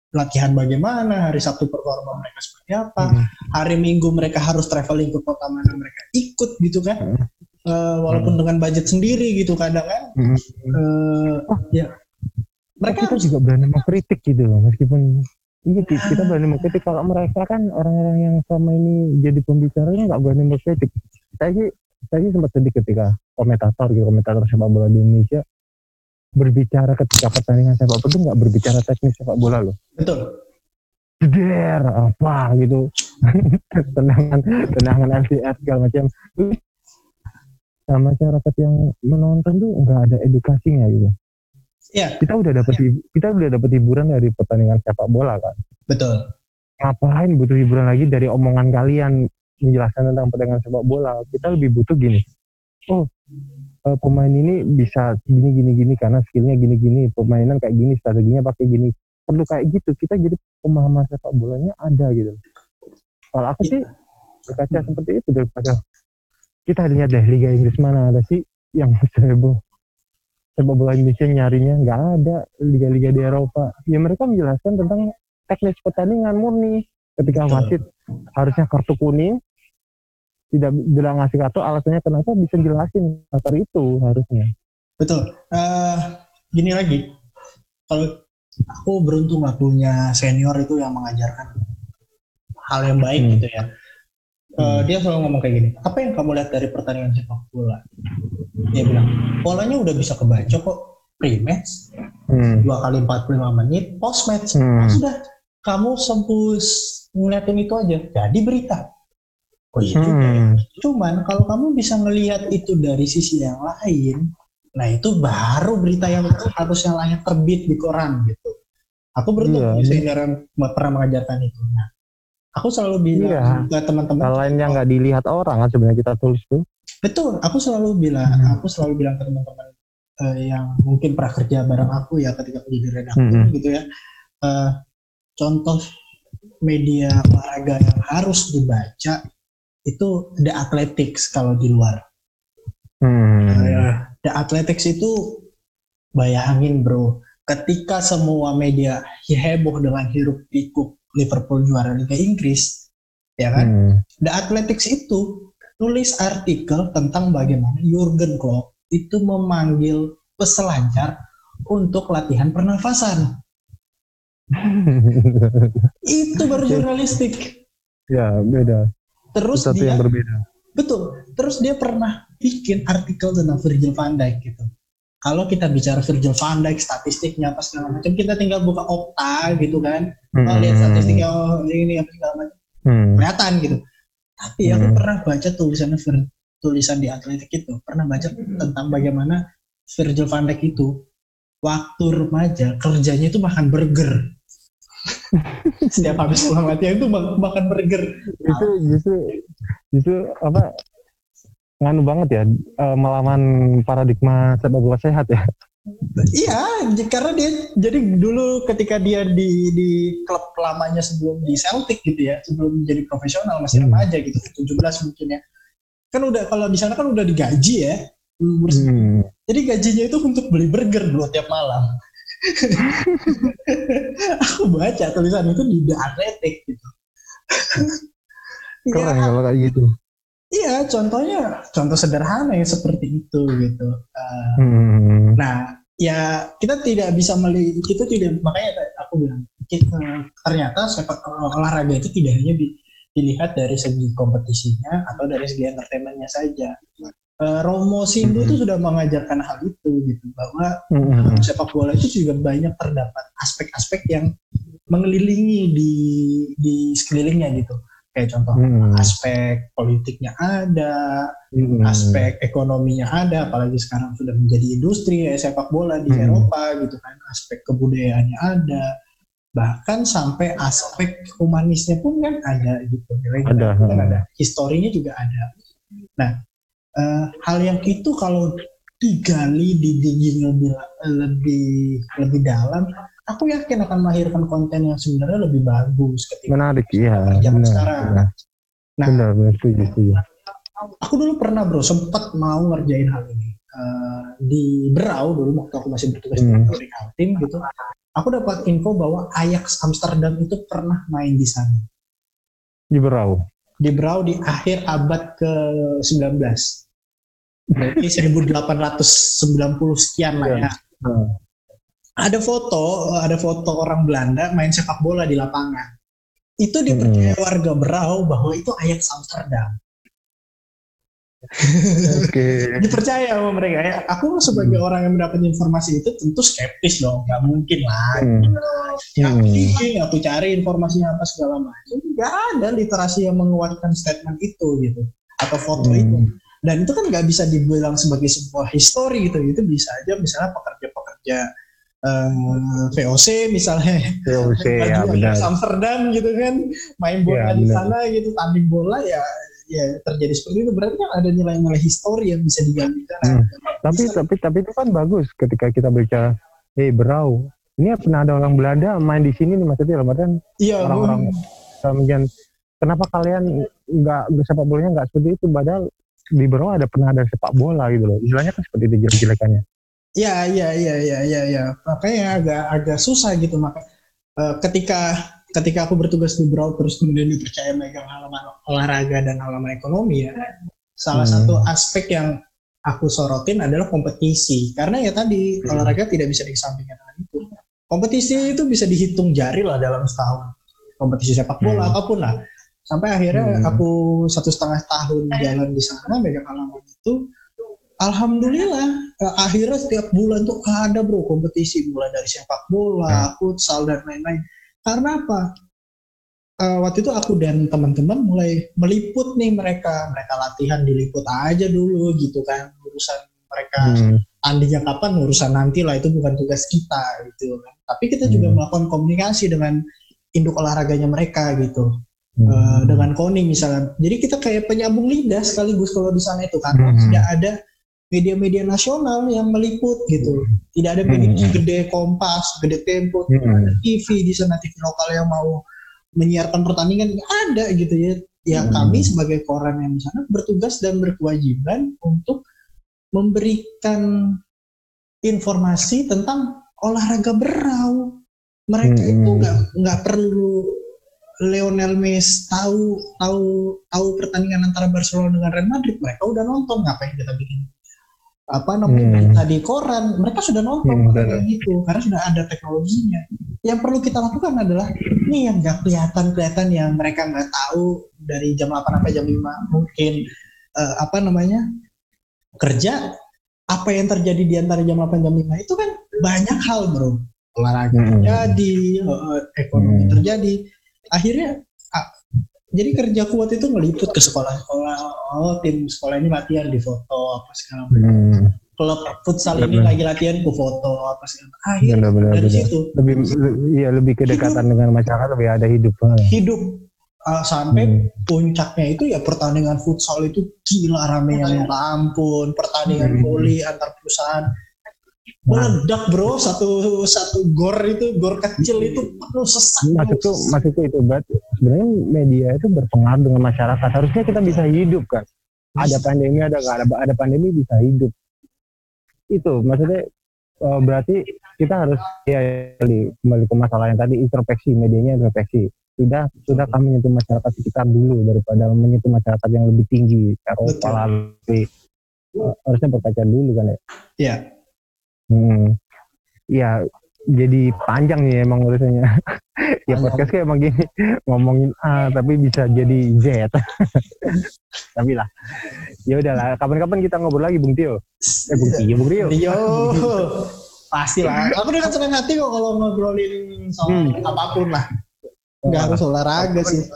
latihan bagaimana hari Sabtu performa mereka seperti apa Hmm. hari Minggu mereka harus traveling ke kota mana mereka ikut gitu kan Hmm. Eh, walaupun dengan budget sendiri gitu kadang kan. Hmm. Eh, ya mereka kita juga berani mengkritik gitu loh meskipun iya Ki, kita berani mengkritik. Kalau mereka kan orang-orang yang selama ini jadi pembicaranya nggak berani mengkritik. Saya sih saya sih sempat sedih ketika komentator gitu komentator sepak bola di Indonesia berbicara ketika pertandingan sepak bola itu nggak berbicara teknis sepak bola loh. Betul. Jeder apa gitu. Tendangan tendangan LCR segala macam nah, masyarakat yang menonton tuh nggak ada edukasinya gitu. Ya kita udah dapat hib- kita udah dapat hiburan dari pertandingan sepak bola kan? Betul. Ngapain butuh hiburan lagi dari omongan kalian menjelaskan tentang pertandingan sepak bola? Kita lebih butuh gini. Oh eh, pemain ini bisa gini gini gini karena skillnya gini gini. Permainan kayak gini strateginya pakai gini. Perlu kayak gitu. Kita jadi pemahaman sepak bolanya ada gitu. Kalau aku sih berkaca seperti itu daripada kita lihat deh Liga Inggris mana ada sih yang seboh sepak bola Indonesia nyarinya nggak ada liga-liga di Eropa ya mereka menjelaskan tentang teknis pertandingan murni ketika wasit harusnya kartu kuning tidak bilang ngasih kartu alasannya kenapa bisa jelasin pasar itu harusnya Betul. Eh, gini lagi, kalau aku beruntung lah punya senior itu yang mengajarkan hal yang baik Hmm. gitu ya. Hmm. Dia selalu ngomong kayak gini. Apa yang kamu lihat dari pertandingan sepak bola? Dia bilang polanya udah bisa kebaca kok pre-match hmm. dua kali 45 menit, post-match Hmm. Ah, sudah kamu sempus ngeliatin itu aja jadi berita. Oh iya juga ya. Hmm. Cuman kalau kamu bisa ngelihat itu dari sisi yang lain, nah itu baru berita yang harusnya layak terbit di koran gitu. Aku beruntung senior yang pernah mengajarkan itu. Nah, aku selalu bilang ke teman-teman, hal lain yang nggak dilihat orang kan sebenarnya kita tulis tuh betul. Aku selalu bilang, Hmm. aku selalu bilang ke teman-teman eh, yang mungkin pernah kerja bareng aku ya ketika aku jadi redaktur Hmm. gitu ya. Eh, contoh media olahraga yang harus dibaca itu The Athletics kalau di luar. hmm. Eh, The Athletics itu bayangin bro, ketika semua media heboh dengan hiruk pikuk Liverpool juara Liga Inggris, ya kan? Hmm. The Athletics itu nulis artikel tentang bagaimana Jurgen Klopp itu memanggil peselancar untuk latihan pernafasan. Itu baru jurnalistik. ya beda Terus satu dia yang berbeda Betul. Terus dia pernah bikin artikel tentang Virgil van Dijk gitu. Kalau kita bicara Virgil van Dijk, statistiknya apa segala macam, kita tinggal buka Opta gitu kan. Oh, lihat statistiknya oh, ini apa segala macam, Hmm. kelihatan gitu. Tapi aku Hmm. pernah baca tulisan tulisan di Atletik itu, pernah baca tentang bagaimana Virgil van Dijk itu waktu remaja kerjanya itu makan burger. Setiap habis pulang latihan itu mak- makan burger. itu justru justru apa nganu banget ya eh, melawan paradigma sepak bola sehat ya Iya, karena dia jadi dulu ketika dia di di klub lamanya sebelum di Celtic gitu ya, sebelum jadi profesional masih Hmm. remaja gitu, 17 mungkin ya. Kan udah kalau di sana kan udah digaji ya. hmm. Jadi gajinya itu untuk beli burger dulu tiap malam. Aku baca tulisan itu di The Athletic gitu. Keren kalau kayak gitu iya, contohnya contoh sederhana yang seperti itu gitu. Eh, hmm. Nah, ya kita tidak bisa melihat itu tidak makanya aku bilang kita, ternyata sepak olahraga itu tidak hanya di- dilihat dari segi kompetisinya atau dari segi entertainmentnya saja. Eh, Romo Sindu itu sudah mengajarkan hal itu gitu bahwa Hmm. eh, sepak bola itu juga banyak terdapat aspek-aspek yang mengelilingi di di sekelilingnya gitu. Kayak contoh Hmm. aspek politiknya ada, Hmm. aspek ekonominya ada, apalagi sekarang sudah menjadi industri ya, sepak bola di Hmm. Eropa gitu kan, aspek kebudayaannya ada, bahkan sampai aspek humanisnya pun kan ada gitu, nilai Ada, kan ha. ada, historinya juga ada. Nah, eh, hal yang itu kalau digali, digali lebih lebih lebih dalam, aku yakin akan melahirkan konten yang sebenarnya lebih bagus ketika menarik iya zaman benar sekarang. benar Nah, benar benar setuju setuju. aku dulu pernah bro sempat mau ngerjain hal ini. Eh, di Berau dulu waktu aku masih bertugas Hmm. di Team gitu. Aku dapat info bahwa Ajax Amsterdam itu pernah main di sana. Di Berau? Di Berau di akhir abad ke-19 berarti 1890 sekian lah ya. Hmm. Ada foto ada foto orang Belanda main sepak bola di lapangan itu dipercaya warga Berau bahwa itu Ajax Amsterdam oke dipercaya sama mereka ya. Aku sebagai orang yang mendapat informasi itu tentu skeptis dong, nggak mungkin lah. Hmm. Ya, Hmm. aku cari informasinya apa segala macam, nggak ada literasi yang menguatkan statement itu gitu atau foto Hmm. itu. Dan itu kan nggak bisa dibilang sebagai sebuah histori gitu, itu bisa aja misalnya pekerja-pekerja eh, VOC misalnya. VOC ya benar. Amsterdam gitu kan. Main bola Ya, di benar. sana gitu tanding bola ya ya terjadi seperti itu. Berarti kan ada nilai-nilai histori yang bisa digali di sana. Hmm. tapi Bisa- tapi tapi itu kan bagus ketika kita bicara eh Berau ini pernah ada orang Belanda main di sini nih maksudnya artian Iya, orang-orang kemudian kenapa kalian nggak sepak bolanya nggak seperti itu? Padahal di bawah ada pernah ada sepak bola gitu loh. Istilahnya kan seperti itu jelek-jelekannya Iya, iya, iya, iya, iya, iya. Makanya agak agak susah gitu maka uh, ketika ketika aku bertugas di Broad terus kemudian dipercaya megang halaman olahraga dan halaman ekonomi ya. Salah hmm. satu aspek yang aku sorotin adalah kompetisi karena ya tadi hmm. olahraga tidak bisa dikesampingkan dengan itu. Kompetisi itu bisa dihitung jari lah dalam setahun. Kompetisi sepak bola hmm. apa pun lah. Sampai akhirnya hmm. aku satu setengah tahun jalan di sana megang halaman itu Alhamdulillah eh, akhirnya setiap bulan tuh ada bro kompetisi mulai dari sepak bola, hmm. futsal dan lain-lain. Karena apa? Uh, waktu itu aku dan teman-teman mulai meliput nih mereka, mereka latihan diliput aja dulu gitu kan urusan mereka hmm. andinya kapan urusan nanti lah itu bukan tugas kita gitu kan. Tapi kita hmm. juga melakukan komunikasi dengan induk olahraganya mereka gitu. Hmm. Uh, dengan Koni misalnya. Jadi kita kayak penyambung lidah sekaligus kalau di sana itu karena hmm. tidak ada media-media nasional yang meliput gitu. Tidak ada media hmm. gede Kompas, gede Tempo, hmm. TV di sana TV lokal yang mau menyiarkan pertandingan ada gitu ya. Ya hmm. kami sebagai koran yang di sana bertugas dan berkewajiban untuk memberikan informasi tentang olahraga berau. Mereka hmm. itu nggak nggak perlu Lionel Messi tahu tahu tahu pertandingan antara Barcelona dengan Real Madrid mereka udah nonton ngapain kita bikin apa namanya hmm. berita di koran mereka sudah nonton hmm, kayak gitu karena sudah ada teknologinya yang perlu kita lakukan adalah ini yang nggak kelihatan kelihatan yang mereka nggak tahu dari jam 8 sampai jam 5 mungkin uh, apa namanya kerja apa yang terjadi di antara jam 8 jam 5 itu kan banyak hal bro olahraga hmm. terjadi uh, ekonomi hmm. terjadi akhirnya jadi kerja kuat itu ngeliput ke sekolah-sekolah oh tim sekolah ini latihan di foto apa segala macam. Hmm. klub futsal ini lagi latihan ke foto apa segala macam. Akhirnya benar, dari benar. situ. Lebih iya lebih kedekatan hidup, dengan masyarakat lebih ada hidup hidup. Uh, sampai hmm. puncaknya itu ya pertandingan futsal itu gila rame yang ampun. Pertandingan hmm. voli antar perusahaan meledak bro. Satu satu gor itu gor kecil itu penuh sesak. Maksudku maksudku itu bat. Sebenarnya media itu berpengaruh dengan masyarakat. Harusnya kita bisa hidup kan ada pandemi ada ada ada pandemi bisa hidup. Itu maksudnya uh, berarti kita harus ya kembali ke masalah yang tadi introspeksi medianya introspeksi. Sudah sudah kami menyentuh masyarakat sekitar dulu daripada menyentuh masyarakat yang lebih tinggi Eropa lebih uh, harusnya berkaca dulu kan ya? Iya Hmm. Ya, jadi panjang nih emang urusannya. ya podcast kayak emang gini ngomongin A tapi bisa jadi Z. tapi lah. Ya udahlah, kapan-kapan kita ngobrol lagi Bung Tio. Eh Bung Tio, Bung Tio. Tio. Pasti lah. Aku dengan senang hati kok kalau ngobrolin soal hmm. apa pun lah. Gak harus olahraga sih.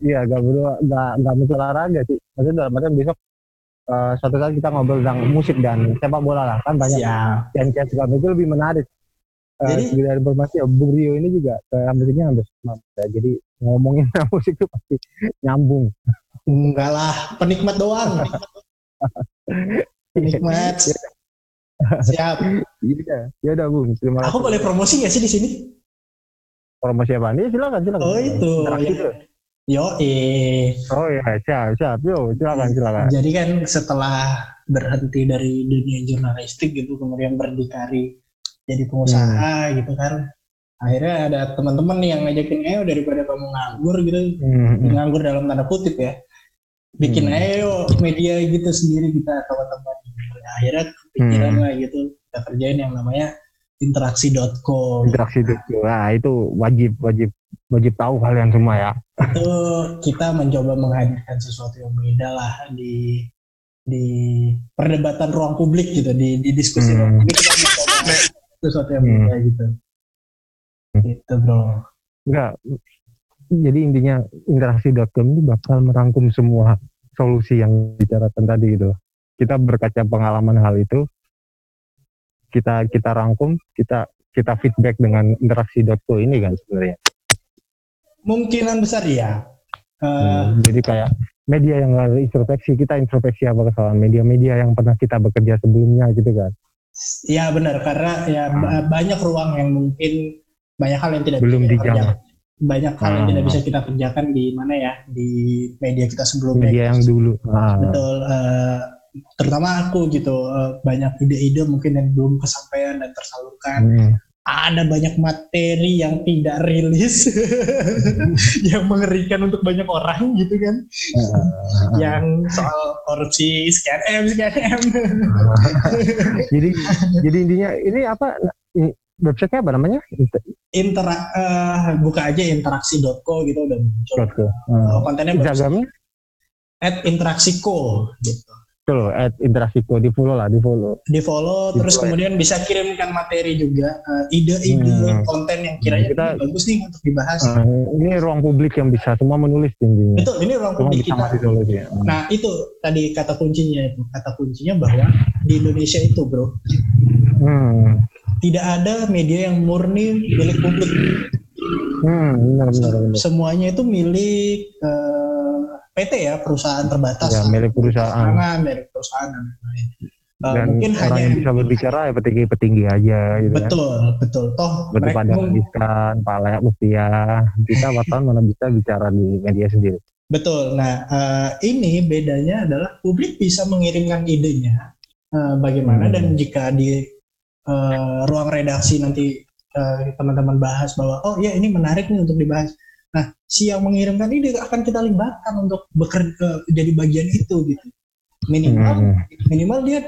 Iya, gak perlu gak gak harus olahraga sih. Maksudnya dalam artian besok uh, suatu saat kita ngobrol tentang musik dan sepak bola lah kan banyak. Yang chat segala itu lebih menarik. Uh, jadi dari informasi ya, Bung Rio ini juga kayak musiknya hampir sama ya, jadi ngomongin musik itu pasti nyambung. Enggak lah penikmat doang. Penikmat. Siap. Iya. Ya udah Bung terima kasih. aku boleh promosi nggak sih di sini? Promosi apa? Nih silakan silakan. Oh itu. Ya. Yo, eh. Oh iya, siap, siap. Yo, silakan, silakan. Jadi kan setelah berhenti dari dunia jurnalistik gitu, kemudian berdikari jadi pengusaha hmm. gitu kan. Akhirnya ada teman-teman yang ngajakin, ayo daripada kamu nganggur gitu, hmm. nganggur dalam tanda kutip ya. Bikin hmm. ayo media gitu sendiri kita teman-teman. Akhirnya kepikiran hmm. lah gitu, kita kerjain yang namanya interaksi.com. Interaksi.com. Nah, itu wajib wajib wajib tahu kalian semua ya. Itu kita mencoba menghadirkan sesuatu yang beda lah di di perdebatan ruang publik gitu, di, di diskusi hmm. ruang publik kita mencoba sesuatu yang beda hmm. gitu. Gitu, Bro. Enggak. Jadi intinya interaksi.com ini bakal merangkum semua solusi yang bicarakan tadi gitu. Kita berkaca pengalaman hal itu, kita kita rangkum kita kita feedback dengan interaksi dokter ini kan sebenarnya mungkinan besar ya uh, hmm, jadi kayak media yang introspeksi kita introspeksi apa kesalahan media-media yang pernah kita bekerja sebelumnya gitu kan ya benar karena ya hmm. banyak ruang yang mungkin banyak hal yang tidak belum dijangkau banyak hal yang Ah. tidak bisa kita kerjakan di mana ya di media kita sebelumnya. media yang dulu ah, Betul. eh, terutama aku gitu eh, banyak ide-ide mungkin yang belum kesampaian dan tersalurkan. hmm. Ada banyak materi yang tidak rilis, yang mengerikan untuk banyak orang gitu kan. Yang soal korupsi sekian m sekian m. jadi jadi intinya ini apa websitenya apa namanya Intera eh, buka aja interaksi.co gitu udah muncul. Ah. kontennya. Instagramnya at interaksiko gitu. Betul, at Interasiko di follow lah, di follow. Di follow Di terus follow, kemudian bisa kirimkan materi juga eh, ide-ide Hmm. konten yang kiranya Kita- bagus nih untuk dibahas. Ah, ini ruang publik yang bisa semua menulis intinya. Betul, ini ruang Semua publik kita. solusi. Ah. Nah itu tadi kata kuncinya itu kata kuncinya bahwa di Indonesia itu bro Hmm, tidak ada media yang murni milik publik. hmm, benar benar benar. Semuanya itu milik eh, PT ya perusahaan terbatas. Ya, milik perusahaan. Tangan dari perusahaan dan lain-lain. Eh, Dan mungkin orang hanya yang bisa berbicara ya petinggi-petinggi aja gitu kan. betul betul toh Betul pada habiskan, Pak Layak Mutia. Kita wartawan mana bisa bicara di media sendiri. Betul. Nah, eh, ini bedanya adalah publik bisa mengirimkan idenya eh, bagaimana Hmm. dan jika di eh, ruang redaksi nanti teman-teman bahas bahwa oh ya ini menarik nih untuk dibahas. Nah, si yang mengirimkan ide akan kita libatkan untuk bekerja jadi bagian itu gitu. Minimal Hmm. minimal dia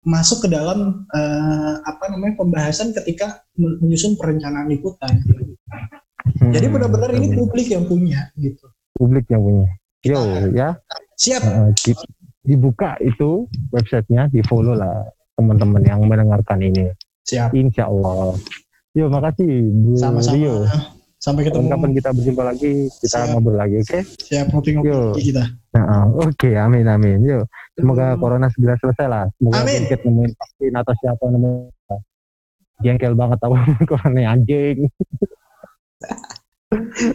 masuk ke dalam eh, apa namanya pembahasan ketika menyusun perencanaan liputan. Hmm. Jadi benar-benar ini publik yang punya gitu. publik yang punya. Yo, ya. Siap. Uh, di- dibuka itu websitenya, di follow lah teman-teman yang mendengarkan ini. Siap. Insya Allah. Yo, makasih Bu Sama-sama. Rio. Sampai ketemu. Kapan kita berjumpa lagi, kita Siap. ngobrol lagi, oke? Siap ngopi-ngopi kita. Nah, oke, amin amin. Yo, semoga Aduh. corona segera selesai lah. Semoga Amin. Gates nemuin vaksin atau siapa nemuin. Jengkel banget tahu corona anjing.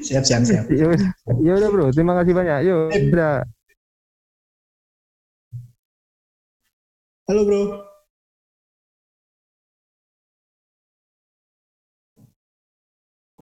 Siap, siap, siap. Yo udah bro, terima kasih banyak. Yo, Sip. udah. Halo bro.